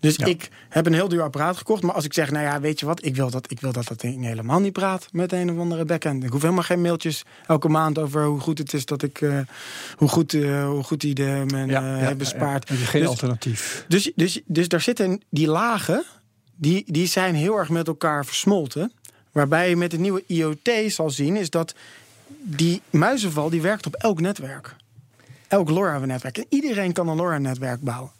Dus Ja. ik heb een heel duur apparaat gekocht. Maar als ik zeg, nou ja, weet je wat, ik wil dat, ik wil dat dat ding helemaal niet praat met een of andere backend. Ik hoef helemaal geen mailtjes elke maand over hoe goed het is dat ik, eh, hoe, goed, eh, hoe goed die de, mijn Ja, je geen Dus- alternatief. dus, dus, dus daar zitten die lagen, die, die zijn heel erg met elkaar versmolten. Waarbij je met de nieuwe IoT zal zien, is dat die muizenval die werkt op elk netwerk. Elk LoRa-netwerk. En iedereen kan een LoRa-netwerk bouwen.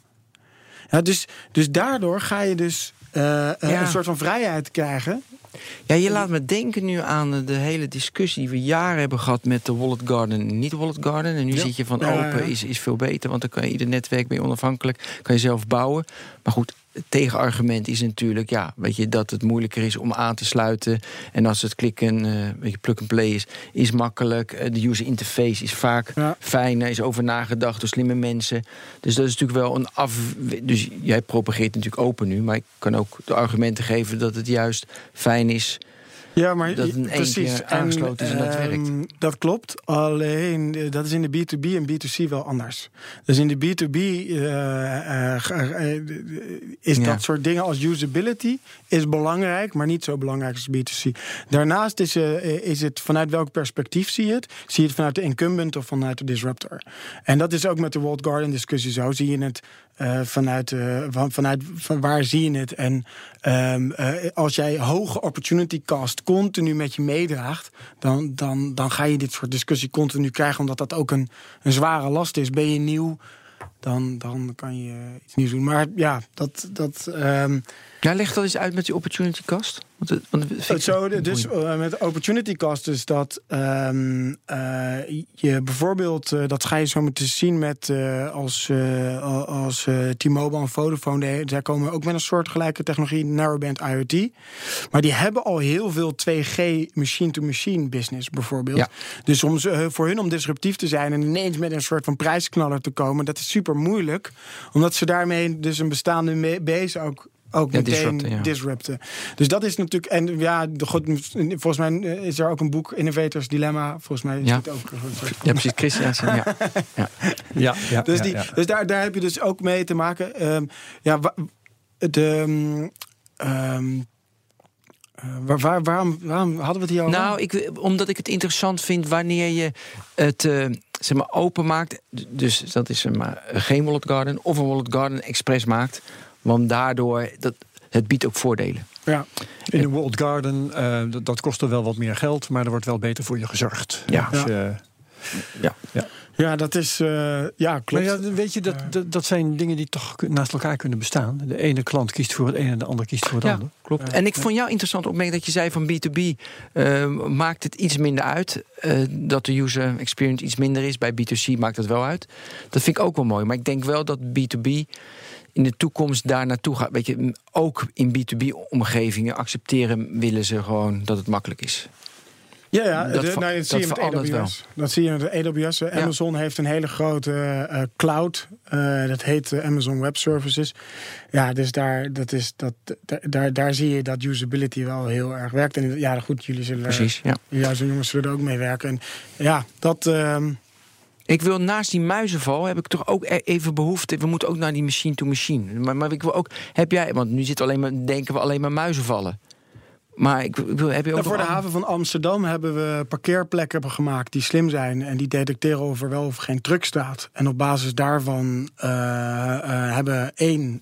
Ja, dus, dus daardoor ga je dus eh, eh, Ja. een soort van vrijheid krijgen. Ja, je laat me denken nu aan de- hele discussie die we jaren hebben gehad met de Wallet Garden en niet Wallet Garden. En nu Ja. zit je van open is, is veel beter, want dan kan je ieder netwerk ben je onafhankelijk, kan je zelf bouwen. Maar goed, tegenargument is natuurlijk, ja, weet je, dat het moeilijker is om aan te sluiten. En als het klikken, eh weet je, plug and play is, is makkelijk. Eh, De user interface is vaak Ja. fijner, is over nagedacht door slimme mensen. Dus dat is natuurlijk wel een af. Dus jij propageert natuurlijk open nu, maar ik kan ook de argumenten geven dat het juist fijn is Ja, maar Dat in keer aangesloten is en dat ehm. Dat klopt. Alleen eh, dat is in de B2B en B2C wel anders. Dus in de B2B eh, eh, is Ja. dat soort dingen als usability is belangrijk, maar niet zo belangrijk als B2C. Daarnaast is, is het vanuit welk perspectief zie je het? Zie je het vanuit de incumbent of vanuit de disruptor? En dat is ook met de Walled Garden discussie zo. Zie je het eh, vanuit, eh, van, vanuit van waar zie je het? En ehm, eh, als jij hoge opportunity cost continu met je meedraagt, dan, dan, dan ga je dit soort discussie continu krijgen, omdat dat ook een, een zware last is. Ben je nieuw, dan, dan kan je iets nieuws doen. Maar ja, dat. dat ehm, Ja, leg dat eens uit met die opportunity cost. Want, het- want ik- Zo, de- dus eh, met opportunity cost is dat ehm, eh, je bijvoorbeeld, eh, dat ga je zo meteen zien met eh, als, eh, al- als eh, T-Mobile en Vodafone, die- zij komen ook met een soortgelijke technologie, narrowband IoT. Maar die hebben al heel veel 2G machine-to-machine business bijvoorbeeld. Ja. Dus om ze, eh, voor hun om disruptief te zijn en ineens met een soort van prijsknaller te komen, dat is super moeilijk. Omdat ze daarmee dus een bestaande base ook, ook Ja, meteen disrupten, ja. disrupten. Dus dat is natuurlijk. En ja, de, goed, volgens mij eh, is er ook een boek, Innovators Dilemma. Volgens mij is Ja. het ook. van- Ja, precies, Christiansen. Ja. Ja, ja, Dus, die, ja. dus daar, daar heb je dus ook mee te maken. Ehm, ja, de. ehm, ehm, eh, waar, waar- waarom, waarom hadden we het hier over? Nou, ik, omdat ik het interessant vind wanneer je het eh, zeg maar openmaakt. Dus dat is maar, geen Wallet Garden of een Wallet Garden Express maakt. Want daardoor, dat, het biedt ook voordelen. ja. In de World Garden, eh, dat, dat kost er wel wat meer geld, maar er wordt wel beter voor je gezorgd. Ja. Dus, Ja. eh, ja, dat is. eh, ja, klopt. Maar ja, weet je, dat, dat, dat zijn dingen die toch naast elkaar kunnen bestaan. De ene klant kiest voor het ene en de ander kiest voor het ander. klopt. En ik vond jou interessant opmerking dat je zei van B2B eh, maakt het iets minder uit. eh, dat de user experience iets minder is. Bij B2C maakt het wel uit. Dat vind ik ook wel mooi. Maar ik denk wel dat B2B in de toekomst daar naartoe gaat. Weet je, ook in B2B-omgevingen accepteren willen ze gewoon dat het makkelijk is. Ja, ja Dat de- nou, dat, zie je met AWS. Dat zie je met AWS. Ja. Amazon heeft een hele grote eh, cloud. eh, dat heet eh, Amazon Web Services. Ja, dus daar, dat is, dat, daar, daar, zie je dat usability wel heel erg werkt. En ja, goed, jullie zullen... Precies, ja. Zo'n jongens zullen er ook mee werken. En ja, dat... ehm, Ik wil naast die muizenval heb ik toch ook e- even behoefte. We moeten ook naar die machine to machine. Maar, maar ik wil ook. Heb jij? Want nu zit alleen maar denken we alleen maar muizenvallen. Maar ik wil. Heb je ook Nou, voor de haven van Amsterdam hebben we parkeerplekken gemaakt die slim zijn. En die detecteren of er wel of geen truck staat. En op basis daarvan eh, eh, hebben één.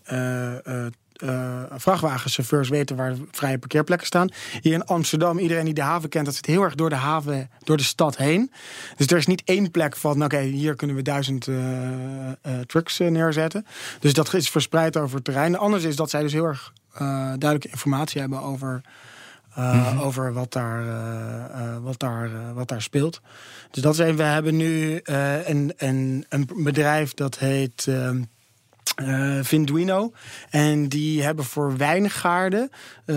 eh, vrachtwagenchauffeurs weten waar vrije parkeerplekken staan. Hier in Amsterdam, iedereen die de haven kent, dat zit heel erg door de haven, door de stad heen. Dus er is niet één plek van, oké, hier kunnen we duizend eh, trucks neerzetten. Dus dat is verspreid over het terrein. Anders is dat zij dus heel erg duidelijke informatie hebben over uh, over wat daar, uh, uh, wat, daar, wat daar speelt. Dus dat is. We hebben nu een, een, een bedrijf dat heet. Uh, Vinduino. En die hebben voor wijngaarden uh,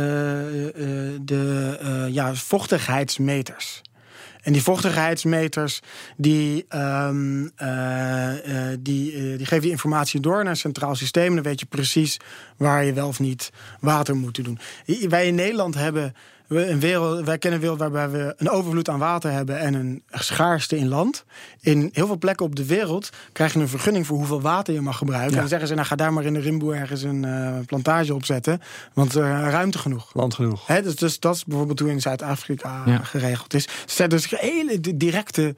de ja, vochtigheidsmeters. En die vochtigheidsmeters die, um, die, die geven die informatie door naar een centraal systeem. Dan weet je precies waar je wel of niet water moet doen. Wij in Nederland hebben een wereld, wij kennen een wereld waarbij we een overvloed aan water hebben en een schaarste in land. In heel veel plekken op de wereld krijg je een vergunning voor hoeveel water je mag gebruiken. Ja. En dan zeggen ze, nou ga daar maar in de Rimboe ergens een uh, plantage opzetten, want uh, ruimte genoeg. Land genoeg. Dus, dus, dat is bijvoorbeeld hoe in Zuid-Afrika ja. geregeld is. Dus dat is hele directe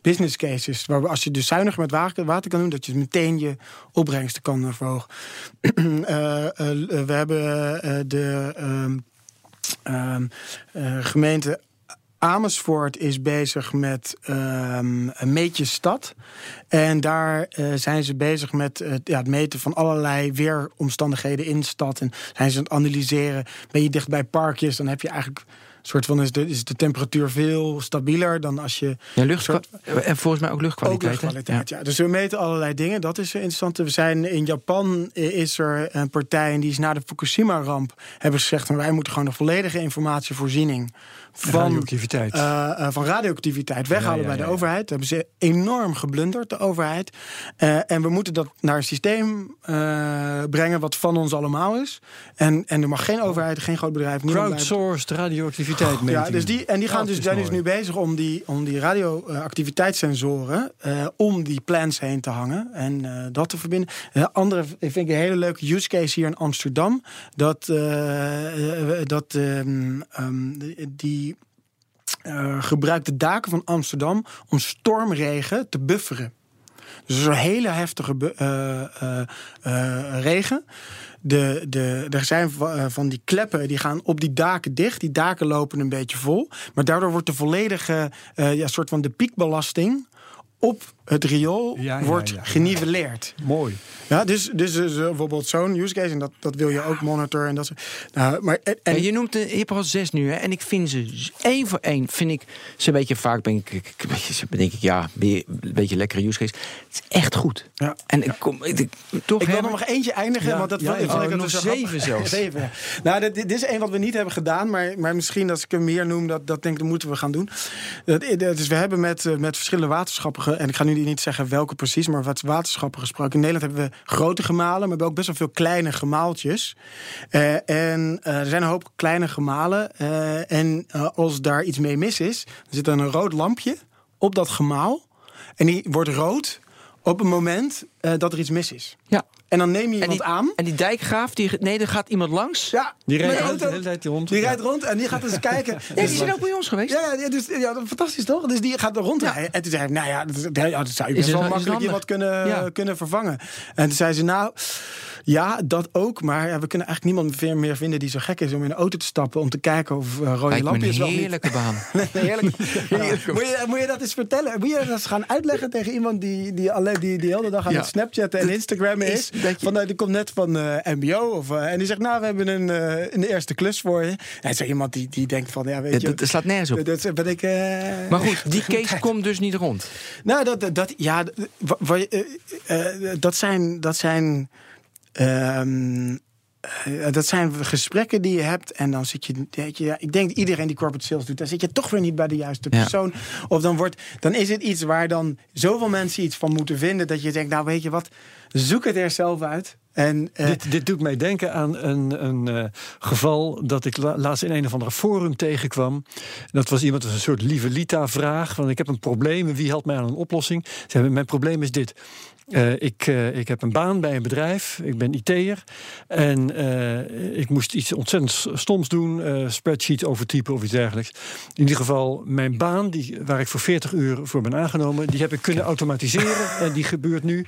business cases. Waar als je dus zuinig met water kan doen, dat je meteen je opbrengsten kan verhogen. uh, we hebben de. Um, uh, gemeente Amersfoort is bezig met een meetje stad. En daar uh, zijn ze bezig met uh, ja, het meten van allerlei weeromstandigheden in de stad. En zijn ze aan het analyseren. Ben je dicht bij parkjes, dan heb je eigenlijk soort van is de, is de temperatuur veel stabieler dan als je. Ja, lucht en volgens mij ook luchtkwaliteit. Ook luchtkwaliteit ja. ja. Dus we meten allerlei dingen. Dat is interessant. We zijn in Japan is er een partij en die is na de Fukushima-ramp hebben ze gezegd: wij moeten gewoon een volledige informatievoorziening van radioactiviteit, uh, uh, van radioactiviteit weghalen ja, ja, bij de overheid. Dat hebben ze enorm geblunderd, de overheid. Uh, en we moeten dat naar een systeem eh, brengen wat van ons allemaal is. En, en er mag geen overheid, geen groot bedrijf. Crowdsourced radioactiviteit. Oh, ja, dus die, en die gaan dus, zijn dus nu bezig om die, om die radioactiviteitssensoren om die plants heen te hangen en dat te verbinden. Een andere vind ik een hele leuke use case hier in Amsterdam. Dat, dat um, um, die gebruikt de daken van Amsterdam om stormregen te bufferen. Dus een hele heftige regen. De, de, er zijn van die kleppen die gaan op die daken dicht. Die daken lopen een beetje vol. Maar daardoor wordt de volledige ja, soort van de piekbelasting op het riool Ja, ja, wordt ja. geniveleerd. Mooi. Ja, dus, dus, dus, eh, bijvoorbeeld zo'n use case, en dat, dat wil je ook monitoren. En dat, nou, maar, en, en- je noemt, de- al zes nu, hè? En ik vind ze één voor één, vind ik ze een beetje vaak, ben ik, ik, ik- een beetje- denk ik, ja, weer een beetje lekkere use case. Het is echt goed. Ja. En ik kom, ik, ik- toch Ik wil nog eentje eindigen, Ja, want dat vond ik ja. vond ik Oh, nog zo grappig. zeven zelfs. Zeven. Nou, dit, dit is een wat we niet hebben gedaan, maar, maar misschien als ik hem hier noem, dat, dat denk ik, dat moeten we gaan doen. Dat, dus we hebben met, eh, met verschillende waterschappen, en ik ga nu niet zeggen welke precies, maar wat waterschappen gesproken. In Nederland hebben we grote gemalen, maar we hebben ook best wel veel kleine gemaaltjes. Eh, en eh, er zijn een hoop kleine gemalen. eh, en als daar iets mee mis is, dan zit dan een rood lampje op dat gemaal. En die wordt rood op het moment dat er iets mis is. Ja. En dan neem je En iemand die, aan. en die dijkgraaf, die, nee, er gaat iemand langs. Ja, Die rijdt de de hele, tijd rond. Die Ja. rijdt rond en die gaat eens kijken. Ja, die zijn ook bij ons geweest. Ja, ja, dus, ja, dat- fantastisch toch? Dus die gaat er rondrijden. En toen zei hij, nou ja, dat, ja, dat zou je best het- wel makkelijk iemand kunnen, Ja. kunnen vervangen. En toen zei ze, nou, ja, dat ook. Maar ja, we kunnen eigenlijk niemand meer, vinden die zo gek is om in een auto te stappen... om te kijken of eh, rode lampjes een wel niet... heerlijke baan. Nee, heerlijk. Moet, je, moet je dat eens vertellen? Moet je dat eens gaan uitleggen tegen iemand die, die, alleen, die, die de hele dag aan het Snapchatten en Instagrammen is? is dat je- die komt net van eh, MBO. Of, eh, en die zegt, nou, we hebben een, een eerste klus voor je. En zo iemand die, die denkt van, ja, weet Ja, je... dat, dat slaat nergens op. dat, dat ben ik... Maar goed, die case komt dus niet rond. nou, dat, dat, ja, dat zijn. Dat zijn ehm, eh, dat zijn gesprekken die je hebt. En dan zit je. Weet je ja, ik denk dat iedereen die corporate sales doet. Dan zit je toch weer niet bij de juiste Ja. persoon. Of dan, wordt, dan is het iets waar dan zoveel mensen iets van moeten vinden. Dat je denkt, nou weet je wat, zoek het er zelf uit. En, eh, Dit, dit doet mij denken aan een, een eh, geval dat ik la- laatst in een of andere forum tegenkwam. Dat was iemand, een soort lieve Lita-vraag. Van ik heb een probleem, wie helpt mij aan een oplossing? Ze hebben, mijn probleem is dit. Eh, ik, eh, ik heb een baan bij een bedrijf, ik ben IT'er. En eh, ik moest iets ontzettend stoms doen, spreadsheet overtypen of iets dergelijks. In ieder geval, mijn baan, die, waar ik voor 40 uur voor ben aangenomen, die heb ik kunnen automatiseren. en die gebeurt nu.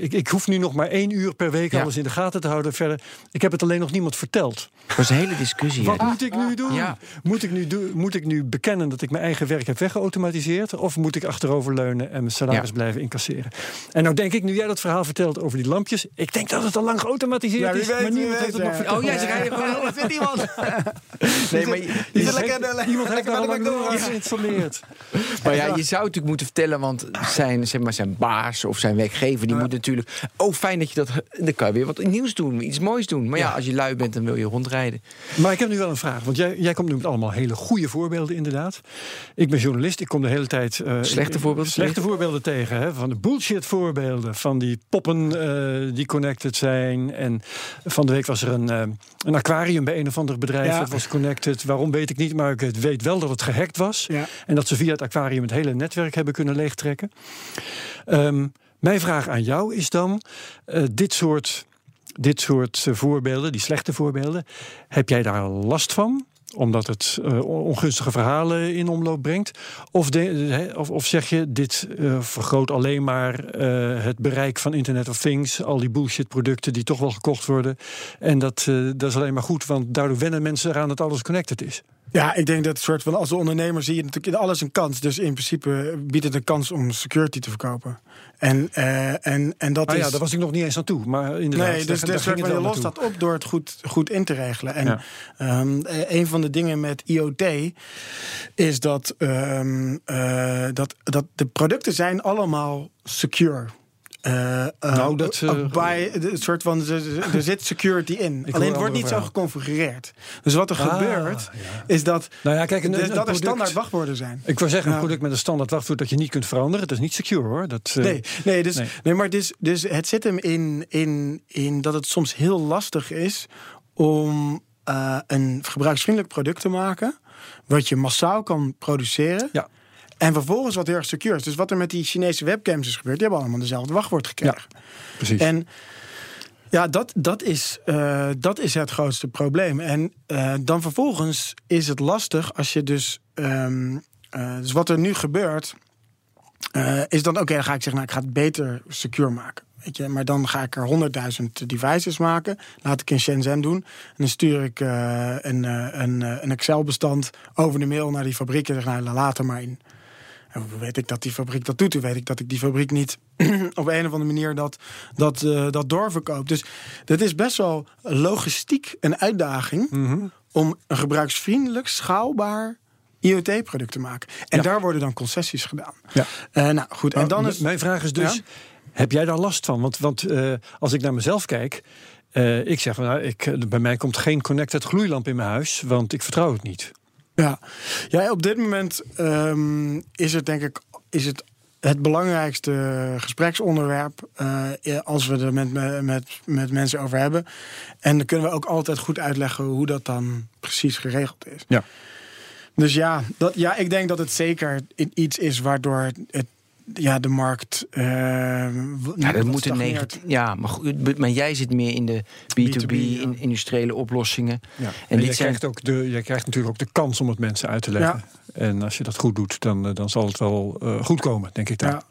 ik, ik hoef nu nog maar één uur per week Ja. alles in de gaten te houden. Verder, ik heb het alleen nog niemand verteld. Dat was een hele discussie. hè. Wat moet ik nu doen? Ja. Moet, ik nu do- moet ik nu bekennen dat ik mijn eigen werk heb weggeautomatiseerd? Of moet ik achteroverleunen en mijn salaris Ja. blijven incasseren? En nou denk ik, nu jij dat verhaal vertelt over die lampjes... ik denk dat het al lang geautomatiseerd Ja, is, weet, maar niemand weet, heeft het nog verteld. Oh, jij zegt eigenlijk gewoon, er zit iemand. Nee, maar, je- je- lekker, Iemand heeft lekker daar al lang McDonald's. geïnstalleerd. maar ja, je zou natuurlijk moeten vertellen, want zijn, zeg maar, zijn baas of zijn werkgever, die moet natuurlijk. Oh, fijn dat je dat. Dan kan je weer wat nieuws doen, iets moois doen. Maar ja, als je lui bent, dan wil je rondrijden. Maar ik heb nu wel een vraag. Want jij, jij komt nu met allemaal hele goede voorbeelden, inderdaad. Ik ben journalist. Ik kom de hele tijd. eh, Slechte voorbeelden Slechte tegen? voorbeelden tegen. Hè? Van de bullshit voorbeelden. Van die poppen eh, die connected zijn. En van de week was er een, eh, een aquarium bij een of ander bedrijf. Ja. Dat was connected. Waarom weet ik niet. Maar ik weet wel dat het gehackt was. Ja. En dat ze via het aquarium het hele netwerk hebben kunnen leegtrekken. Ehm, mijn vraag aan jou is dan: eh, dit soort, dit soort voorbeelden, die slechte voorbeelden, heb jij daar last van? Omdat het eh, on- ongunstige verhalen in omloop brengt? Of, of, of zeg je, dit eh, vergroot alleen maar eh, het bereik van Internet of Things, al die bullshit producten die toch wel gekocht worden. En dat, dat is alleen maar goed, want daardoor wennen mensen eraan dat alles connected is. Ja, ik denk dat soort van als ondernemer zie je natuurlijk in alles een kans. Dus in principe biedt het een kans om security te verkopen. En, eh, en, en dat Ah is. ja, daar was ik nog niet eens aan toe. Maar inderdaad, Nee, dus, daar, dus daar van, het je lost dat op door het goed, goed in te regelen. En Ja. ehm, eh, een van de dingen met IoT is dat, ehm, eh, dat, dat de producten zijn allemaal secure. Eh, eh, Nou, dat, eh, bij een soort van er zit security in. Alleen het wordt niet zo geconfigureerd. Dus wat er Ah, gebeurt ja. is dat, Nou ja, kijk, een, dus een dat er standaard wachtwoorden zijn. Ik wil zeggen, een product met een standaard wachtwoord dat je niet kunt veranderen. Dat is niet secure hoor. Dat, eh, Nee, nee, dus, nee. nee. maar dus, dus het zit hem in, in, in dat het soms heel lastig is om eh, een gebruiksvriendelijk product te maken. wat je massaal kan produceren. Ja. En vervolgens wat heel erg secure is. Dus wat er met die Chinese webcams is gebeurd, die hebben allemaal dezelfde wachtwoord gekregen. precies. En ja, dat, dat, is, eh, dat is het grootste probleem. En eh, dan vervolgens is het lastig als je dus. ehm, eh, dus wat er nu gebeurt. is dan oké, dan ga ik zeggen, nou, ik ga het beter secure maken. Weet je, maar dan ga ik er 100.000 devices maken. Laat ik in Shenzhen doen. En dan stuur ik een, een, een Excel-bestand over de mail naar die fabriek. En zeg, nou, laat er maar in. En hoe weet ik dat die fabriek dat doet? Hoe weet ik dat ik die fabriek niet op een of andere manier dat, dat, eh, dat doorverkoop? Dus dat is best wel logistiek een uitdaging Mhm. om een gebruiksvriendelijk, schaalbaar IoT-product te maken. En daar worden dan concessies gedaan. Ja. Eh, nou goed, en dan is. Mijn vraag is dus, Ja? heb jij daar last van? Want, want eh, als ik naar mezelf kijk, ik zeg, van, nou, ik, bij mij komt geen connected gloeilamp in mijn huis, want ik vertrouw het niet. Ja, ja op dit moment ehm, is het denk ik is het, het belangrijkste gespreksonderwerp eh, als we er met, met, met, mensen over hebben. En dan kunnen we ook altijd goed uitleggen hoe dat dan precies geregeld is. Ja. Dus ja, dat, ja, ik denk dat het zeker iets is waardoor het, ja, de markt. eh, Ja, dat moet een negatief. Ja, maar, goed, maar jij zit meer in de B2B, B2B, ja. in industriële oplossingen. Ja. En En, dit je, zijn- krijgt ook de, je krijgt natuurlijk ook de kans om het mensen uit te leggen. En als je dat goed doet, dan, eh, dan zal het wel eh, goed komen, denk ik dan. Ja.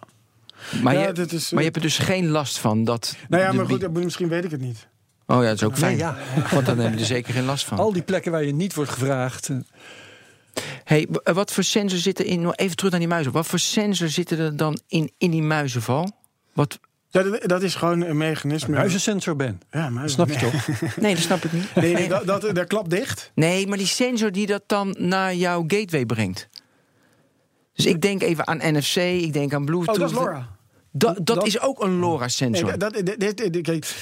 Maar, Ja, je, is, maar je hebt er dus geen last van dat. Nou ja, maar goed, misschien weet ik het niet. Oh ja, dat is ook fijn. ja. Want dan heb je er zeker geen last van. Al die plekken waar je niet wordt gevraagd. Eh, Hey, w- wat voor sensor zit er in? nog Even terug naar die muizen. Wat voor sensor zitten er dan in, in die muizenval? Wat? Ja, dat, dat is gewoon een mechanisme. Muizensensor ben. Ja, muizen. snap je nee. toch? Nee, dat snap ik niet. Nee, nee, dat, dat, dat klapt dicht. Nee, maar die sensor die dat dan naar jouw gateway brengt. Dus ik denk even aan NFC, ik denk aan Bluetooth. Oh, dat is LoRa. Da- dat, Dat- is ook een LoRa-sensor. Nee, dat, dit, dit, dit-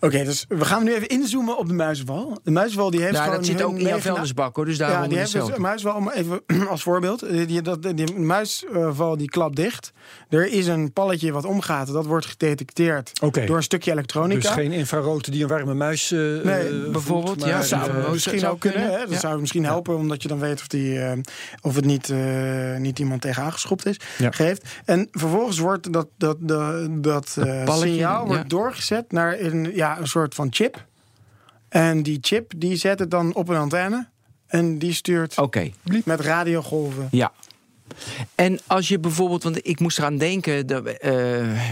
Oké, dus we gaan nu even inzoomen op de muizenval. De muizenval die heeft nou, gewoon dat zit ook in jouw vuilnisbak hoor, dus daarom Ja, die heeft dus muisval, om even als voorbeeld. Die, die, dat, die muisval die klapt dicht. Er is een palletje wat omgaat. Dat wordt gedetecteerd door een stukje elektronica. Dus geen infrarood die een warme muis. eh, Nee, eh, voelt, bijvoorbeeld, maar, ja, Dat zou eh, eh, misschien zou ook kunnen. kunnen, Hè? Dat ja. zou misschien helpen, omdat je dan weet of, die, eh, of het niet, eh, niet iemand tegen aangeschopt is. Ja. Geeft. En vervolgens wordt dat, dat, dat, dat eh, signaal ja. wordt doorgezet naar een, ja, een soort van chip. En die chip die zet het dan op een antenne. En die stuurt Oké, met radiogolven. ja. En als je bijvoorbeeld, want ik moest eraan denken, dat, eh,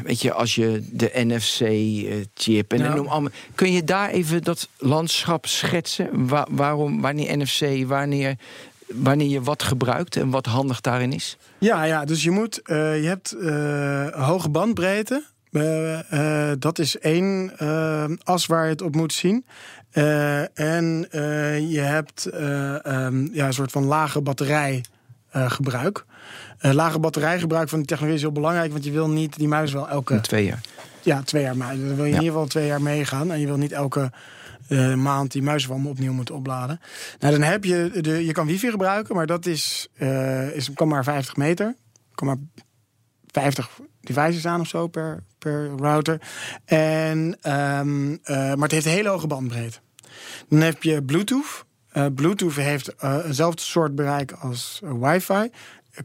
weet je, als je de NFC-chip en Ja. noem allemaal, kun je daar even dat landschap schetsen? Wa- waarom, wanneer NFC, wanneer, wanneer je wat gebruikt en wat handig daarin is? Ja, ja, dus je moet, eh, je hebt eh, hoge bandbreedte. Eh, eh, dat is één eh, as waar je het op moet zien. En je hebt eh, ehm, ja, een soort van lage batterijgebruik. Lage batterijgebruik van die technologie is heel belangrijk, want je wil niet die muis wel elke Twee jaar. ja, twee jaar mee. Dan wil je Ja. in ieder geval twee jaar meegaan. En je wil niet elke maand die muiswam opnieuw moeten opladen. Nou, dan heb je de, je kan wifi gebruiken, maar dat is, eh, is kan maar 50 meter. Kan maar 50 devices aan of zo per, per router. En, ehm, eh, maar het heeft een hele hoge bandbreedte. Dan heb je Bluetooth. Eh, Bluetooth heeft eh, eenzelfde soort bereik als wifi.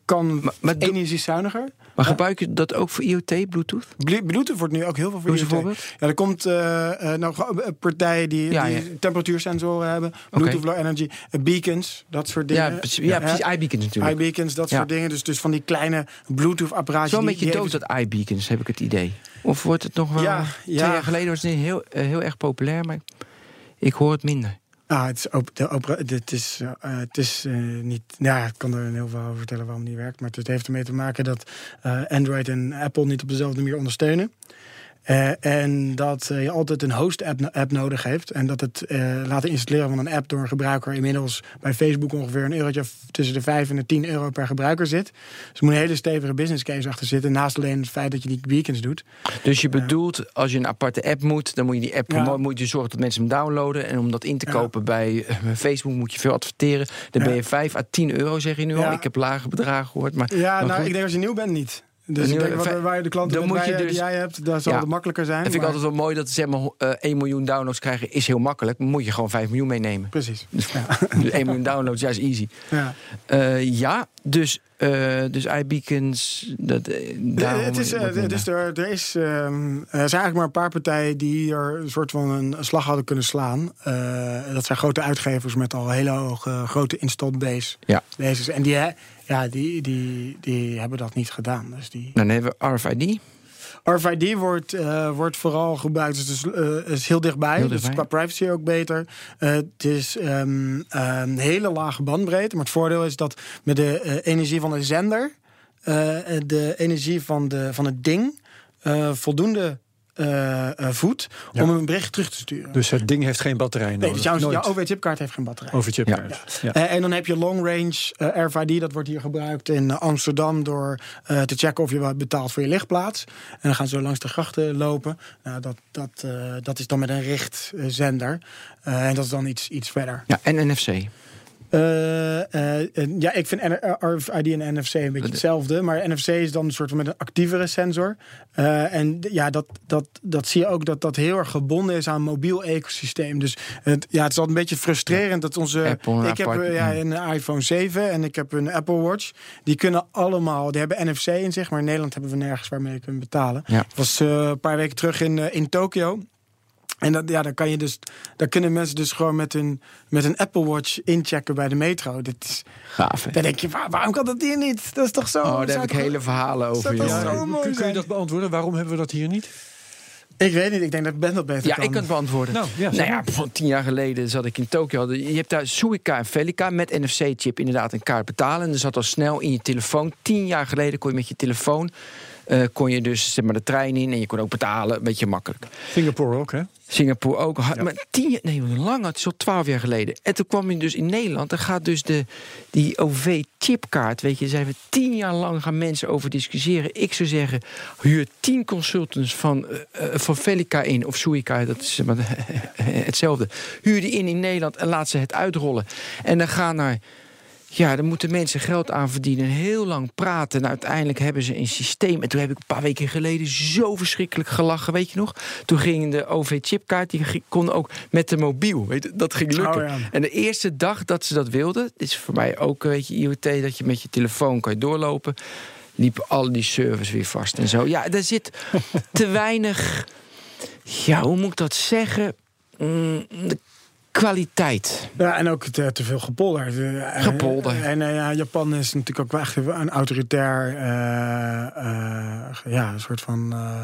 Kan Maar- maar energiezuiniger. Maar gebruik je dat ook voor IoT, Bluetooth? Blu- Bluetooth wordt nu ook heel veel voor IoT. voorbeeld. Ja, er komt eh, nou, partijen die, Ja, die ja. temperatuursensoren hebben. Bluetooth Low Energy, beacons, dat soort dingen. Ja, precies, ja, precies iBeacons natuurlijk. iBeacons, dat soort dingen. Dus, dus van die kleine Bluetooth-apparaatjes. Zo een die- beetje dood, dat iBeacons, heb ik het idee. Of wordt het nog wel... Ja, Twee ja. jaar geleden was het heel, eh, heel erg populair, maar ik hoor het minder. Ah, het is, op, de opera, dit is, eh, het is eh, niet. Ja, ik kan er heel veel over vertellen waarom het niet werkt. Maar het heeft ermee te maken dat Android en Apple niet op dezelfde manier ondersteunen. Eh, en dat eh, je altijd een host-app app nodig heeft. En dat het eh, laten installeren van een app door een gebruiker inmiddels bij Facebook ongeveer een eurotje tussen de 5 en de 10 euro per gebruiker zit. Dus er moet een hele stevige business case achter zitten. Naast alleen het feit dat je die beacons doet. Dus je bedoelt, als je een aparte app moet, dan moet je die app Ja. moet je zorgen dat mensen hem downloaden. En om dat in te Ja. kopen bij Facebook moet je veel adverteren. Dan Ja. ben je 5 à 10 euro, zeg je nu al. Ik heb lage bedragen gehoord. Maar, Ja, maar nou, goed. ik denk als je nieuw bent niet. Dus ik denk wat, waar je de klanten dan moet je die dus- jij hebt, dat zal Ja. het makkelijker zijn. Dat vind ik altijd wel mooi dat zeg maar eh, 1 miljoen downloads krijgen is heel makkelijk. Moet je gewoon 5 miljoen meenemen. Precies. Ja. Dus 1 miljoen downloads, ja, is easy. Ja. Eh, ja, dus, eh dus iBeacons, dat, eh, daarom het is, eh, is er, er, is, ehm, er zijn eigenlijk maar een paar partijen die er een soort van een slag hadden kunnen slaan. Eh, dat zijn grote uitgevers met al hele hoge, grote installed base. Ja. Bases. En die, ja, die, die, die hebben dat niet gedaan. Dus die... Dan hebben we RFID. RFID wordt, eh, wordt vooral gebruikt, dus het is, eh, is heel dichtbij. Heel Dus qua privacy ook beter. Eh, het is ehm, een hele lage bandbreedte. Maar het voordeel is dat met de energie van de zender... de energie van, de, van het ding voldoende eh, eh, voedt Ja. om een bericht terug te sturen. Dus het ding heeft geen batterij nodig. nee, dus jouw, Nooit. jouw OV-chipkaart heeft geen batterij. Over chipkaart. Ja. Eh, en dan heb je long range eh, RFID, dat wordt hier gebruikt in Amsterdam door eh, te checken of je wat betaalt voor je lichtplaats. En dan gaan ze zo langs de grachten lopen. Nou, dat, dat, eh, dat is dan met een richtzender. Eh en dat is dan iets, iets verder. Ja, en NFC. Eh, eh, ja, ik vind eh, RFID en NFC een beetje hetzelfde. Maar NFC is dan een soort van met een actievere sensor. En ja, dat, dat, dat zie je ook dat dat heel erg gebonden is aan een mobiel ecosysteem. Dus het, ja, het is altijd een beetje frustrerend dat onze. Apple ik heb apart- ja, een iPhone 7 en ik heb een Apple Watch. Die kunnen allemaal, die hebben NFC in zich, maar in Nederland hebben we nergens waarmee je kunt betalen. Ja. Ik was een paar weken terug in, in Tokio. En dat, ja, dan kan je dus, daar kunnen mensen dus gewoon met een, met een Apple Watch inchecken bij de metro. Dit is, Gaaf, hè? dan denk je, waar- waarom kan dat hier niet? Dat is toch zo? Oh, daar heb ik toch- hele verhalen over. Ja, mooi kun, kun je dat beantwoorden? Waarom hebben we dat hier niet? Ik weet niet, ik denk dat Ben dat beter Ja, kan. ik kan het beantwoorden. Nou, ja, nou ja, van tien jaar geleden zat ik in Tokio. Je hebt daar Suica en Felica met NFC-chip inderdaad een kaart betalen. En er zat al snel in je telefoon. Tien jaar geleden kon je met je telefoon... eh, kon je dus zeg maar, de trein in en je kon ook betalen. Een beetje makkelijk. Singapore ook, hè? Singapore ook. Maar tien jaar, nee, lang, het is al twaalf jaar geleden. En toen kwam je dus in Nederland. Dan gaat dus de, die OV-chipkaart, weet je, daar zijn we tien jaar lang gaan mensen over discussiëren. Ik zou zeggen, huur tien consultants van, eh, van Felica in, of Suica, dat is maar, hetzelfde. Huur die in in Nederland en laat ze het uitrollen. En dan gaan naar ja, dan moeten mensen geld aan verdienen. Heel lang praten. En uiteindelijk hebben ze een systeem. En toen heb ik een paar weken geleden zo verschrikkelijk gelachen. Weet je nog? Toen ging de OV-chipkaart. Die kon ook met de mobiel. Weet je, dat ging lukken. Oh, ja. En de eerste dag dat ze dat wilden. Dit is voor mij ook weet je, IoT. Dat je met je telefoon kan je doorlopen. Liepen al die servers weer vast en zo. Ja, er zit te weinig. Ja, hoe moet ik dat zeggen? Mm, kwaliteit. Ja, en ook te, te veel gepolder. Eh, Gepolder. En eh, ja, Japan is natuurlijk ook wel echt een autoritair eh, eh, ja, een soort van eh,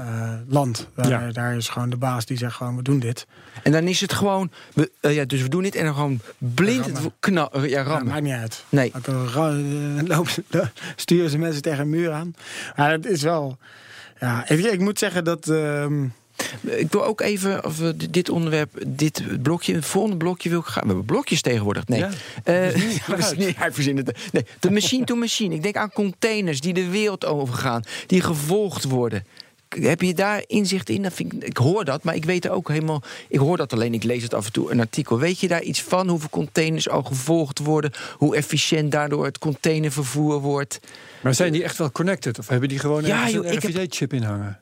eh, land. Daar, Ja. daar is gewoon de baas die zegt gewoon, we doen dit. En dan is het gewoon, we, eh, ja, dus we doen dit en dan gewoon blind het knal, ja, Ja, rammen. maakt niet uit. Nee. Eh, sturen ze mensen tegen een muur aan. Maar het is wel... Ja, ik, ik moet zeggen dat... ehm, Ik doe ook even of we dit onderwerp, dit blokje, het volgende blokje wil ik gaan. We hebben blokjes tegenwoordig. Nee, Ja. Eh, Dat is niet uit. niet- hij verzint het. Nee, de machine to machine. Ik denk aan containers die de wereld overgaan, die gevolgd worden. Heb je daar inzicht in? Dat vind ik, ik hoor dat, maar ik weet er ook helemaal. Ik hoor dat alleen, ik lees het af en toe een artikel. Weet je daar iets van? Hoeveel containers al gevolgd worden? Hoe efficiënt daardoor het containervervoer wordt? Maar zijn die echt wel connected? Of hebben die gewoon Ja, een RFID-chip in hangen?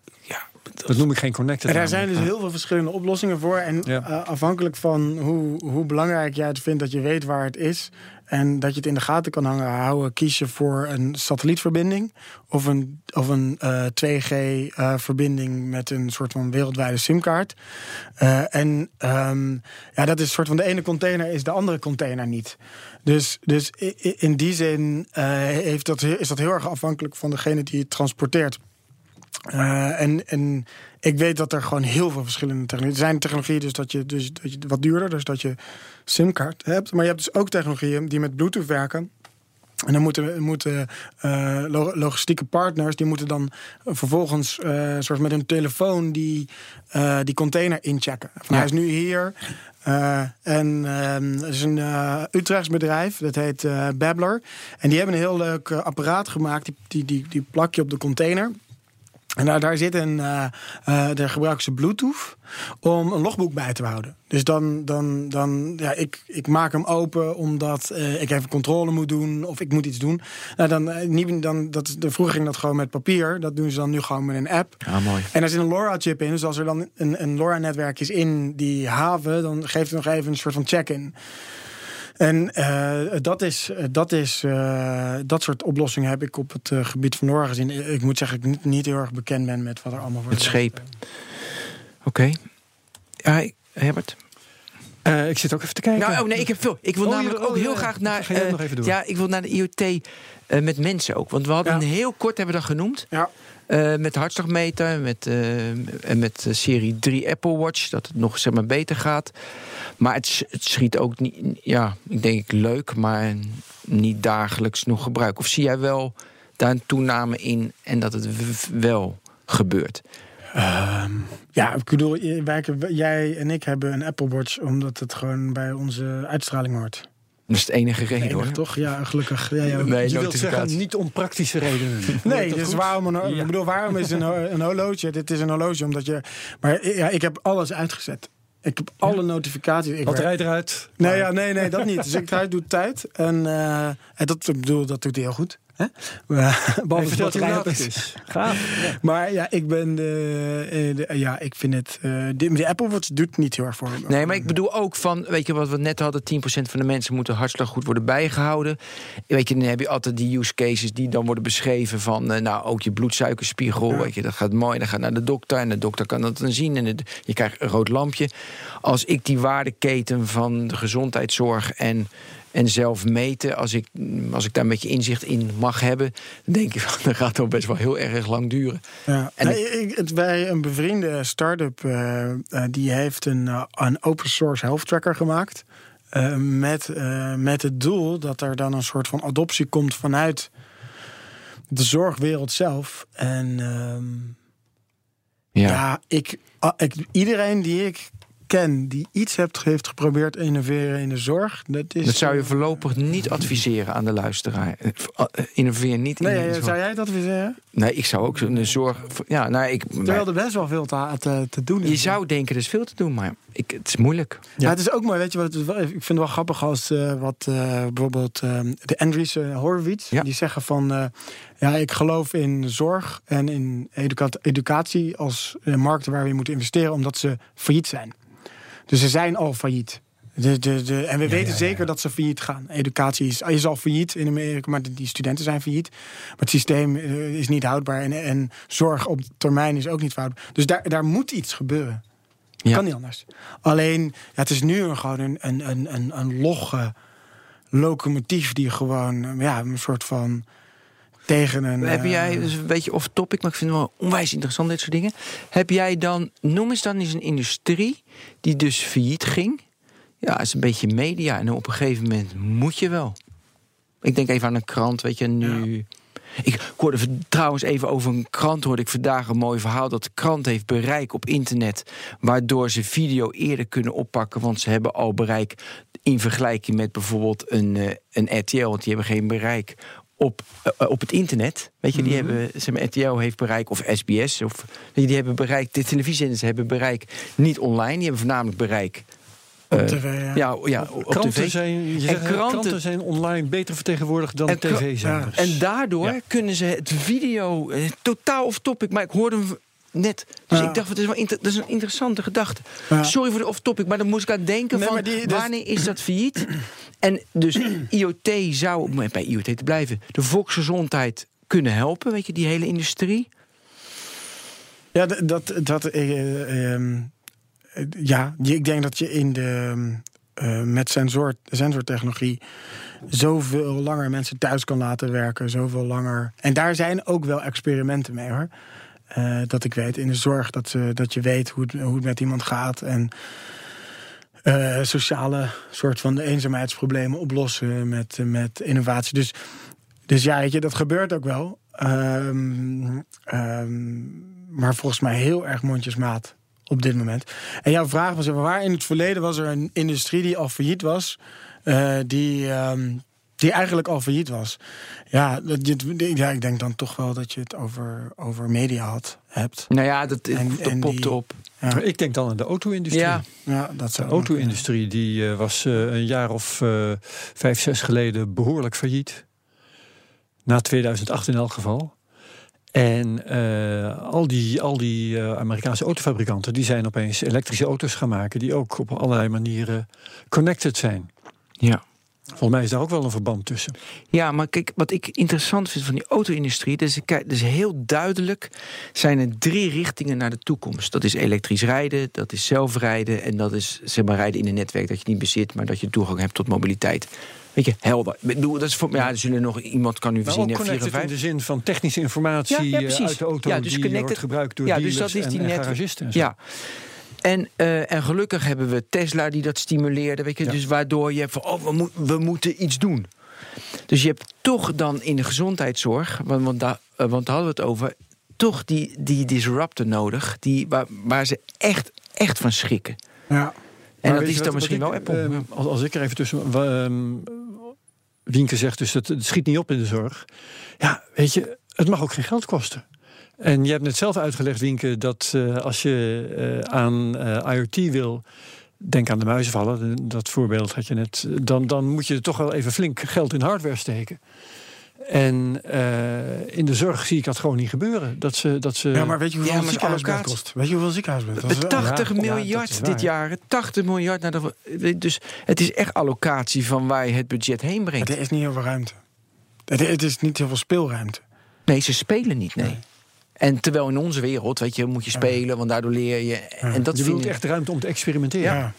Dat noem ik geen connected. En daar zijn dus heel veel verschillende oplossingen voor. En Ja. eh, afhankelijk van hoe, hoe belangrijk jij het vindt dat je weet waar het is. En dat je het in de gaten kan hangen, houden, kies je voor een satellietverbinding. Of een, of een 2G-verbinding met een soort van wereldwijde simkaart. Eh, en ehm, ja, dat is een soort van de ene container is de andere container niet. Dus, dus in die zin eh, heeft dat, is dat heel erg afhankelijk van degene die het transporteert. Eh, en, en ik weet dat er gewoon heel veel verschillende technologieën zijn technologieën dus dat je, dus, dat je wat duurder, dus dat je simkaart hebt. Maar je hebt dus ook technologieën die met Bluetooth werken. En dan moeten, moeten eh, lo- logistieke partners, die moeten dan vervolgens eh, soort met een telefoon die, die container inchecken. Van, Hij is nu hier. en ehm, er is een Utrechts bedrijf, dat heet Babbler. En die hebben een heel leuk apparaat gemaakt. Die, die, die, die plak je op de container. En daar, daar zit een, eh, eh, daar gebruiken ze Bluetooth om een logboek bij te houden. Dus dan, dan, dan ja, ik, ik maak hem open omdat eh, ik even controle moet doen of ik moet iets doen. Nou, dan, niet, dan, dat, de, vroeger ging dat gewoon met papier. Dat doen ze dan nu gewoon met een app. Ja, mooi. En er zit een LoRa-chip in. Dus als er dan een, een LoRa-netwerk is in die haven, dan geeft het nog even een soort van check-in. En eh, dat, is, dat, is, eh, dat soort oplossingen heb ik op het eh, gebied van LoRa gezien. Ik moet zeggen dat ik niet, niet heel erg bekend ben met wat er allemaal wordt. Het scheep. Oké. Ja, Herbert? Eh, ik zit ook even te kijken. Nou, oh nee, ik heb veel. Ik wil Oh, namelijk je- oh, ook heel ja, graag naar. nog even doen. Ja, ik wil naar de IoT met mensen ook. Want we hadden Ja. een heel kort hebben we dat genoemd. Ja. Eh, met hartslagmeter, met, eh, en met eh, serie 3 Apple Watch, dat het nog zeg maar, beter gaat. Maar het, schiet ook niet, ja, ik denk leuk, maar niet dagelijks nog gebruik. Of zie jij wel daar een toename in en dat het wel gebeurt? Ja, ik bedoel, jij en ik hebben een Apple Watch omdat het gewoon bij onze uitstraling hoort. Dat is het enige reden hoor. toch? Ja, gelukkig. Ja, ja. Nee, Je wilt zeggen, niet om praktische redenen. Nee, dat dus goed? waarom, een, Ja. ik bedoel, waarom is een, een horloge? Dit is een horloge omdat je. Maar ja, ik heb alles uitgezet. Ik heb alle notificaties. Ik Batterij eruit. Nee, ja, nee, nee, dat niet. Dus ik hij doet tijd. En, eh, en dat, ik bedoel, dat doet hij heel goed. Hè? Eh, Behalve op het is. is. Gaaf. Ja. Maar ja, ik ben de, eh, de- ja, ik vind het. eh, de, de Apple Watch doet niet heel erg voor me. Nee, maar ik bedoel ook van, weet je wat we net hadden, 10% van de mensen moeten hartslag goed worden bijgehouden. Weet je, dan heb je altijd die use cases die dan worden beschreven van, eh, nou, ook je bloedsuikerspiegel, weet je, dat gaat mooi, dan gaat naar de dokter en de dokter kan dat dan zien en het- je krijgt een rood lampje. Als ik die waardeketen van de gezondheidszorg en en zelf meten, als ik, als ik daar een beetje inzicht in mag hebben, dan denk ik, van, dat gaat toch best wel heel erg lang duren. Ja. En Nee, ik, het, wij, een bevriende start-up, eh, eh, die heeft een, eh, een open source health tracker gemaakt. met, met het doel dat er dan een soort van adoptie komt vanuit de zorgwereld zelf. En ehm, Ja. ja, ik, ah, ik, iedereen die ik ken die iets heeft, heeft geprobeerd te innoveren in de zorg, dat is. Dat zou je voorlopig niet adviseren aan de luisteraar. Eh, eh, Innoveer niet in Nee, de eh, zorg. zou jij dat zeggen? Nee, ik zou ook zo'n zorg. Ja, nou, ik, Terwijl er best wel veel te, te, te doen is. je zou denken, er is veel te doen, maar ik, het is moeilijk. Ja. het is ook mooi, weet je wat? Het ik vind het wel grappig als eh, wat eh, bijvoorbeeld eh, de Andries eh, Horowitz, Ja. die zeggen van eh, ja, ik geloof in zorg en in educa- educatie als eh, markten waar we in moeten investeren, omdat ze failliet zijn. Dus ze zijn al failliet. De, de, de, en we weten zeker dat ze failliet gaan. Educatie is, is al failliet in Amerika, maar die studenten zijn failliet. Maar het systeem eh, is niet houdbaar en, en zorg op termijn is ook niet houdbaar. Dus daar, daar moet iets gebeuren. Kan niet anders. Alleen, het is nu gewoon een, een, een, een, een logge locomotief die gewoon ja, een soort van tegen een. Heb eh, jij, dus een beetje off topic, maar ik vind het wel onwijs interessant, dit soort dingen. Heb jij dan, noem eens dan eens een industrie die dus failliet ging. Ja, is een beetje media en op een gegeven moment moet je wel. Ik denk even aan een krant, weet je, nu... Ik hoorde trouwens even over een krant, hoorde ik vandaag een mooi verhaal... dat de krant heeft bereik op internet... waardoor ze video eerder kunnen oppakken... want ze hebben al bereik in vergelijking met bijvoorbeeld een, eh, een RTL... want die hebben geen bereik op, eh, op het internet. Weet je, die hebben, zeg maar, RTL heeft bereik, of SBS... Of, weet je, die hebben bereik, de televisiezenders hebben bereik niet online... die hebben voornamelijk bereik... Op eh, tv, ja. ja, ja, op Kranten tv. zijn, je En zegt, kranten- kranten zijn online beter vertegenwoordigd dan tv-zenders. En daardoor kunnen ze het video eh, totaal off topic, maar ik hoorde net. Dus Ja. ik dacht, dat is, wel inter- dat is een interessante gedachte. Ja. Sorry voor de off topic, maar dan moest ik aan denken Nee, van die- dus- wanneer is dat failliet? en dus IoT zou, om bij IoT te blijven, de volksgezondheid kunnen helpen, weet je, die hele industrie. Ja, dat. dat eh, ehm, eh, ja, je- ik denk dat je in de. eh, met sensor, sensortechnologie zoveel langer mensen thuis kan laten werken. Zoveel langer. En daar zijn ook wel experimenten mee hoor. Eh, dat ik weet in de zorg dat, ze, dat je weet hoe het, hoe het met iemand gaat. En eh, sociale soort van eenzaamheidsproblemen oplossen met, met innovatie. Dus, dus ja, je, dat gebeurt ook wel. Ehm, ehm, maar volgens mij heel erg mondjesmaat op dit moment. En jouw vraag was: waar in het verleden was er een industrie die al failliet was, eh, die, ehm, die eigenlijk al failliet was? Ja, dat, je- ja, ik denk dan toch wel dat je het over, over media had, hebt. Nou ja, dat, En- dat en popte die- op. Ja, ik denk dan aan de auto-industrie. Ja, ja dat De auto-industrie die eh, was eh, een jaar of eh, vijf, zes geleden behoorlijk failliet. Na 2008 in elk geval. En eh, al die, al die eh, Amerikaanse autofabrikanten die zijn opeens elektrische auto's gaan maken die ook op allerlei manieren connected zijn. ja. Volgens mij is daar ook wel een verband tussen. Ja, maar kijk, wat ik interessant vind van die auto-industrie, dus, dus heel duidelijk zijn er drie richtingen naar de toekomst. Dat is elektrisch rijden, dat is zelfrijden en dat is zeg maar rijden in een netwerk dat je niet bezit, maar dat je toegang hebt tot mobiliteit. Weet je, helder. Bedoel, dat is voor, ja, er zullen nog iemand kan nu voorzien. connected in 54. de zin van technische informatie Ja, ja, eh, uit de auto Ja, dus die wordt gebruikt door Ja, dus dat is die en, en net- garagisten. Ja. En, eh, en gelukkig hebben we Tesla die dat stimuleerde. Weet je, Ja. Dus waardoor je hebt van, oh, we, moet- we moeten iets doen. Dus je hebt toch dan in de gezondheidszorg, want, want, daar, eh, want daar hadden we het over, toch die, die disruptor nodig, die, waar, waar ze echt, echt van schrikken. Ja. En Maar dat is dan wat- misschien wat wel ik, Apple. Ja. als, als ik er even tussen. ehm, Wienke zegt dus het schiet niet op in de zorg. Ja, weet je, het mag ook geen geld kosten. En je hebt net zelf uitgelegd, Wienke, dat eh, als je eh, aan eh, IoT wil. Denk aan de muizenvallen, dat voorbeeld had je net. Dan, dan moet je er toch wel even flink geld in hardware steken. En eh, in de zorg zie ik dat gewoon niet gebeuren. Dat ze, dat ze, ja, maar weet je hoeveel Ja, ziekenhuisbed kost? Weet je hoeveel ziekenhuisbed kost? Met 80 ja, dat miljard dit waar. jaar. 80 miljard. naar de, dus het is echt allocatie van waar je het budget heen brengt. Er is niet heel veel ruimte. Het het is niet heel veel speelruimte. Nee, ze spelen niet, nee. En terwijl in onze wereld, weet je, moet je spelen, want daardoor leer je. En dat je vind bedoelt ik echt ruimte om te experimenteren. Ja.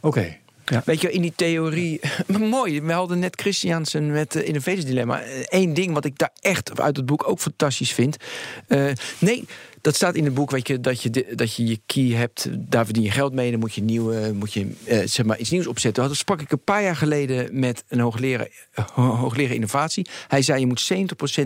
Oké. Ja. Weet je, in die theorie. Mooi, we hadden net Christiansen met uh, Innovators Dilemma. Eén ding wat ik daar echt uit het boek ook fantastisch vind. Uh, nee, dat staat in het boek, weet je, dat je, dat je je key hebt. Daar verdien je geld mee. Dan moet je, nieuwe, moet je uh, zeg maar iets nieuws opzetten. Dat sprak ik een paar jaar geleden met een hoogleraar, hoogleraar innovatie. Hij zei: Je moet 70%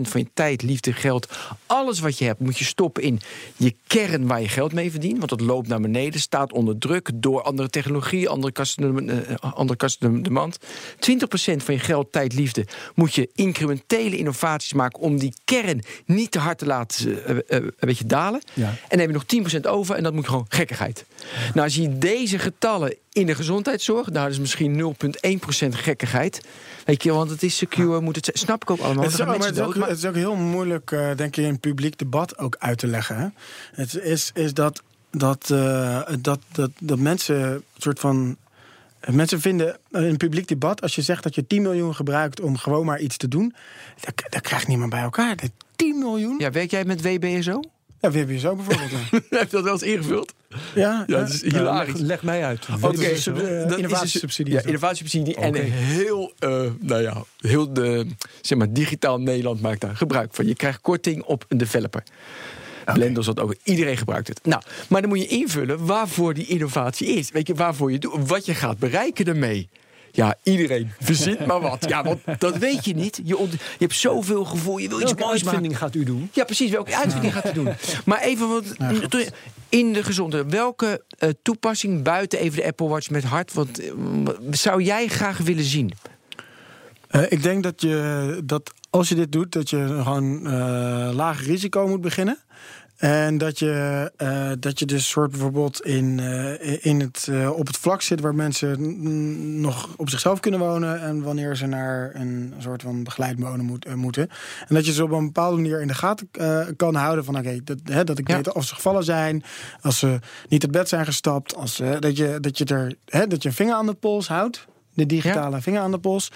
van je tijd, liefde, geld, alles wat je hebt, moet je stoppen in je kern waar je geld mee verdient. Want dat loopt naar beneden, staat onder druk door andere technologie, andere customer, uh, andere demand. 20% van je geld, tijd, liefde moet je incrementele innovaties maken om die kern niet te hard te laten uh, een beetje dalen. Ja. En dan heb je nog 10% over en dat moet gewoon gekkigheid. Nou, als je deze getallen in de gezondheidszorg, nou, dat is misschien 0,1% gekkigheid. Weet je, want het is secure, moet het snap ik ook allemaal. Het is, ook, maar het, is ook, het is ook heel moeilijk, uh, denk ik, in publiek debat ook uit te leggen. Hè? Het is, is dat, dat, uh, dat, dat, dat mensen een soort van. Mensen vinden in een publiek debat, als je zegt dat je 10 miljoen gebruikt om gewoon maar iets te doen, dat, dat krijgt niemand bij elkaar. 10 miljoen? Ja, werk jij met WBSO? Ja, WBSO bijvoorbeeld. Heb je dat wel eens ingevuld? Ja, ja, dat is hilarisch. Leg, leg, mij uit. Oké, okay. uh, innovatiesubsidie. Ja, innovatiesubsidie. Okay. En heel, uh, nou ja, heel de, zeg maar, digitaal Nederland maakt daar gebruik van. Je krijgt korting op een developer. Okay. Blender zat ook. Iedereen gebruikt het. Nou, maar dan moet je invullen waarvoor die innovatie is. Weet je, waarvoor je doet, wat je gaat bereiken ermee. Ja, iedereen verzint maar wat. Ja, want dat weet je niet. Je, je hebt zoveel gevoel. Je wil iets welke moois uitvinding maken. gaat u doen? Ja, precies. Welke uitvinding gaat u doen? Maar even wat in de gezondheid. Welke uh, toepassing buiten even de Apple Watch met hart? Wat uh, zou jij graag willen zien? Uh, ik denk dat je dat als je dit doet, dat je gewoon laag risico moet beginnen. En dat je, uh, dat je dus soort bijvoorbeeld in, uh, in het, uh, op het vlak zit waar mensen nog op zichzelf kunnen wonen. En wanneer ze naar een soort van begeleid wonen moet, moeten. En dat je ze op een bepaalde manier in de gaten kan houden. Van oké, okay, dat, hè, dat ik ja. weet of ze gevallen zijn. Als ze niet het bed zijn gestapt. Als, dat, je, dat, je er, hè, dat je een vinger aan de pols houdt. De digitale ja. vinger aan de pols.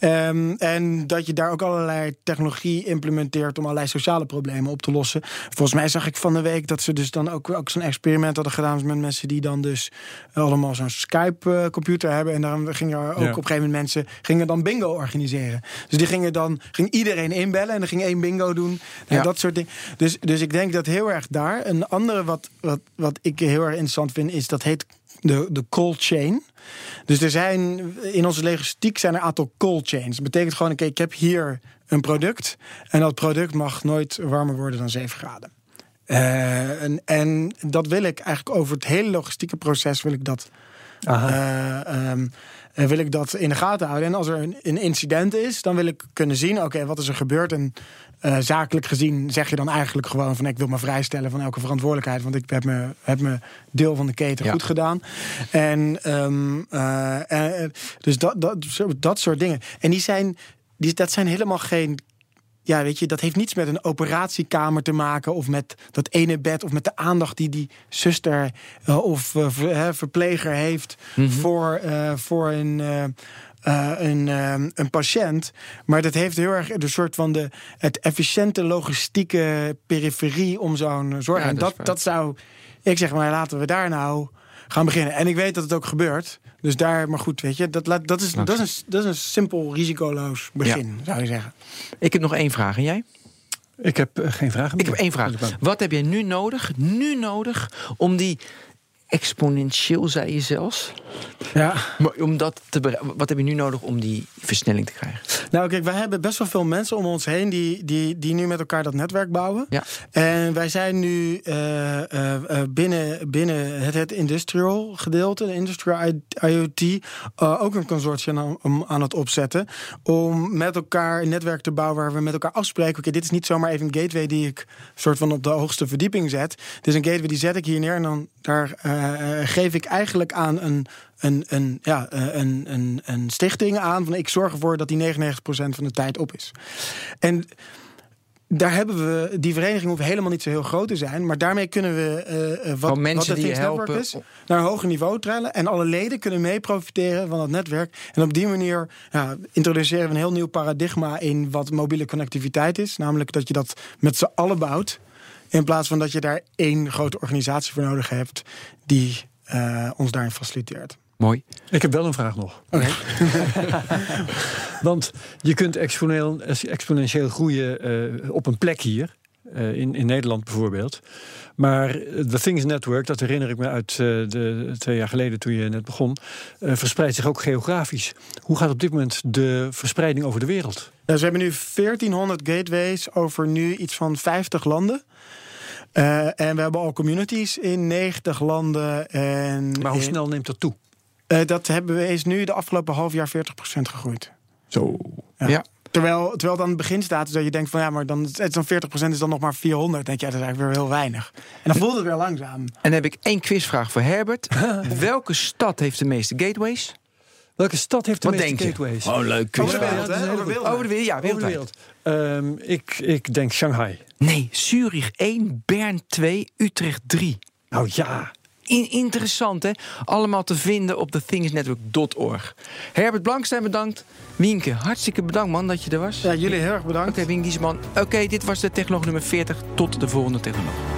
Um, en dat je daar ook allerlei technologie implementeert om allerlei sociale problemen op te lossen. Volgens mij zag ik van de week dat ze dus dan ook, ook zo'n experiment hadden gedaan met mensen die dan dus allemaal zo'n Skype-computer hebben. En daarom gingen er ook ja. op een gegeven moment mensen gingen dan bingo organiseren. Dus die gingen dan ging iedereen inbellen en dan ging één bingo doen. En ja. dat soort dingen. Dus, dus ik denk dat heel erg daar. Een andere wat, wat, wat ik heel erg interessant vind, is dat heet de, de cold chain. Dus er zijn in onze logistiek zijn er een aantal cold chains. Dat betekent gewoon, oké, okay, ik heb hier een product en dat product mag nooit warmer worden dan 7 graden. Uh, en, en dat wil ik eigenlijk over het hele logistieke proces wil ik dat. Uh, um, wil ik dat in de gaten houden. En als er een, een incident is, dan wil ik kunnen zien: oké, okay, wat is er gebeurd? En uh, zakelijk gezien zeg je dan eigenlijk gewoon van ik wil me vrijstellen van elke verantwoordelijkheid, want ik heb me, heb me deel van de keten ja. goed gedaan. En um, uh, dus dat, dat, dat soort dingen. En die zijn, die, dat zijn helemaal geen. Ja, weet je, dat heeft niets met een operatiekamer te maken. Of met dat ene bed. Of met de aandacht die die zuster uh, of ver, verpleger heeft mm -hmm. voor, voor een. Uh, een, uh, een patiënt. Maar dat heeft heel erg de soort van de, het efficiënte logistieke periferie om zo'n zorg. Ja, en dat, dat, dat zou. Ik zeg maar, laten we daar nou gaan beginnen. En ik weet dat het ook gebeurt. Dus daar, maar goed, weet je, dat, dat, is, dat, is, een, dat is een simpel, risicoloos begin, ja. zou je zeggen. Ik heb nog één vraag. En jij? Ik heb uh, geen vraag meer. Ik heb één vraag. Wat heb jij nu nodig, nu nodig, om die exponentieel, zei je zelfs, Ja. Maar om dat te wat heb je nu nodig om die versnelling te krijgen? Nou, kijk, wij hebben best wel veel mensen om ons heen die, die, die nu met elkaar dat netwerk bouwen. Ja. En wij zijn nu eh, eh, eh, binnen, binnen het, het industrial gedeelte, de industrial IoT, ook een consortium aan, om- aan het opzetten. Om met elkaar een netwerk te bouwen waar we met elkaar afspreken. Oké, dit is niet zomaar even een gateway die ik soort van op de hoogste verdieping zet. Dit is een gateway die zet ik hier neer en dan daar geef ik eigenlijk aan een een, een, ja, eh, een, een, een stichting aan. Van ik zorg ervoor dat die 99% van de tijd op is. En daar hebben we, die vereniging hoeft helemaal niet zo heel groot te zijn. Maar daarmee kunnen we eh, eh, wat, mensen wat die Network helpen. is, naar een hoger niveau trillen. En alle leden kunnen mee profiteren van dat netwerk. En op die manier ja, introduceren we een heel nieuw paradigma in wat mobiele connectiviteit is. Namelijk dat je dat met z'n allen bouwt. In plaats van dat je daar één grote organisatie voor nodig hebt die eh, ons daarin faciliteert. Mooi. Ik heb wel een vraag nog. Want je kunt exponentieel, exponentieel groeien eh, op een plek hier. Eh, in, in Nederland bijvoorbeeld. Maar de Things Network, dat herinner ik me uit eh, de twee jaar geleden toen je net begon, eh, verspreidt zich ook geografisch. Hoe gaat op dit moment de verspreiding over de wereld? Ja, ze hebben nu 1400 gateways over nu iets van 50 landen. Eh, en we hebben al communities in 90 landen. En Maar hoe in- snel neemt dat toe? Eh, dat hebben we, is nu de afgelopen half jaar 40% gegroeid. Zo. Ja. Ja. Terwijl, terwijl het aan het begin staat, dat je denkt van ja, maar dan, het is dan 40% is dan nog maar 400. Dan denk je, ja, dat is eigenlijk weer heel weinig. En dan voelt het weer langzaam. En dan heb ik één quizvraag voor Herbert. Welke stad heeft de meeste gateways? Welke stad heeft de Wat meeste gateways? Oh, leuk Over de quiz. wereld, hè? Over de wereld. Over de wereld, ja, Over de wereld. Ehm, ik, ik denk Shanghai. Nee, Zurich 1, Bern 2, Utrecht 3. Nou ja. In- interessant, hè? Allemaal te vinden op thethingsnetwork.org. Herbert Blankstein bedankt. Wienke, hartstikke bedankt, man, dat je er was. Ja, jullie heel erg bedankt. Oké, Wienke Diesman. Oké, dit was de technoloog nummer 40. Tot de volgende technoloog.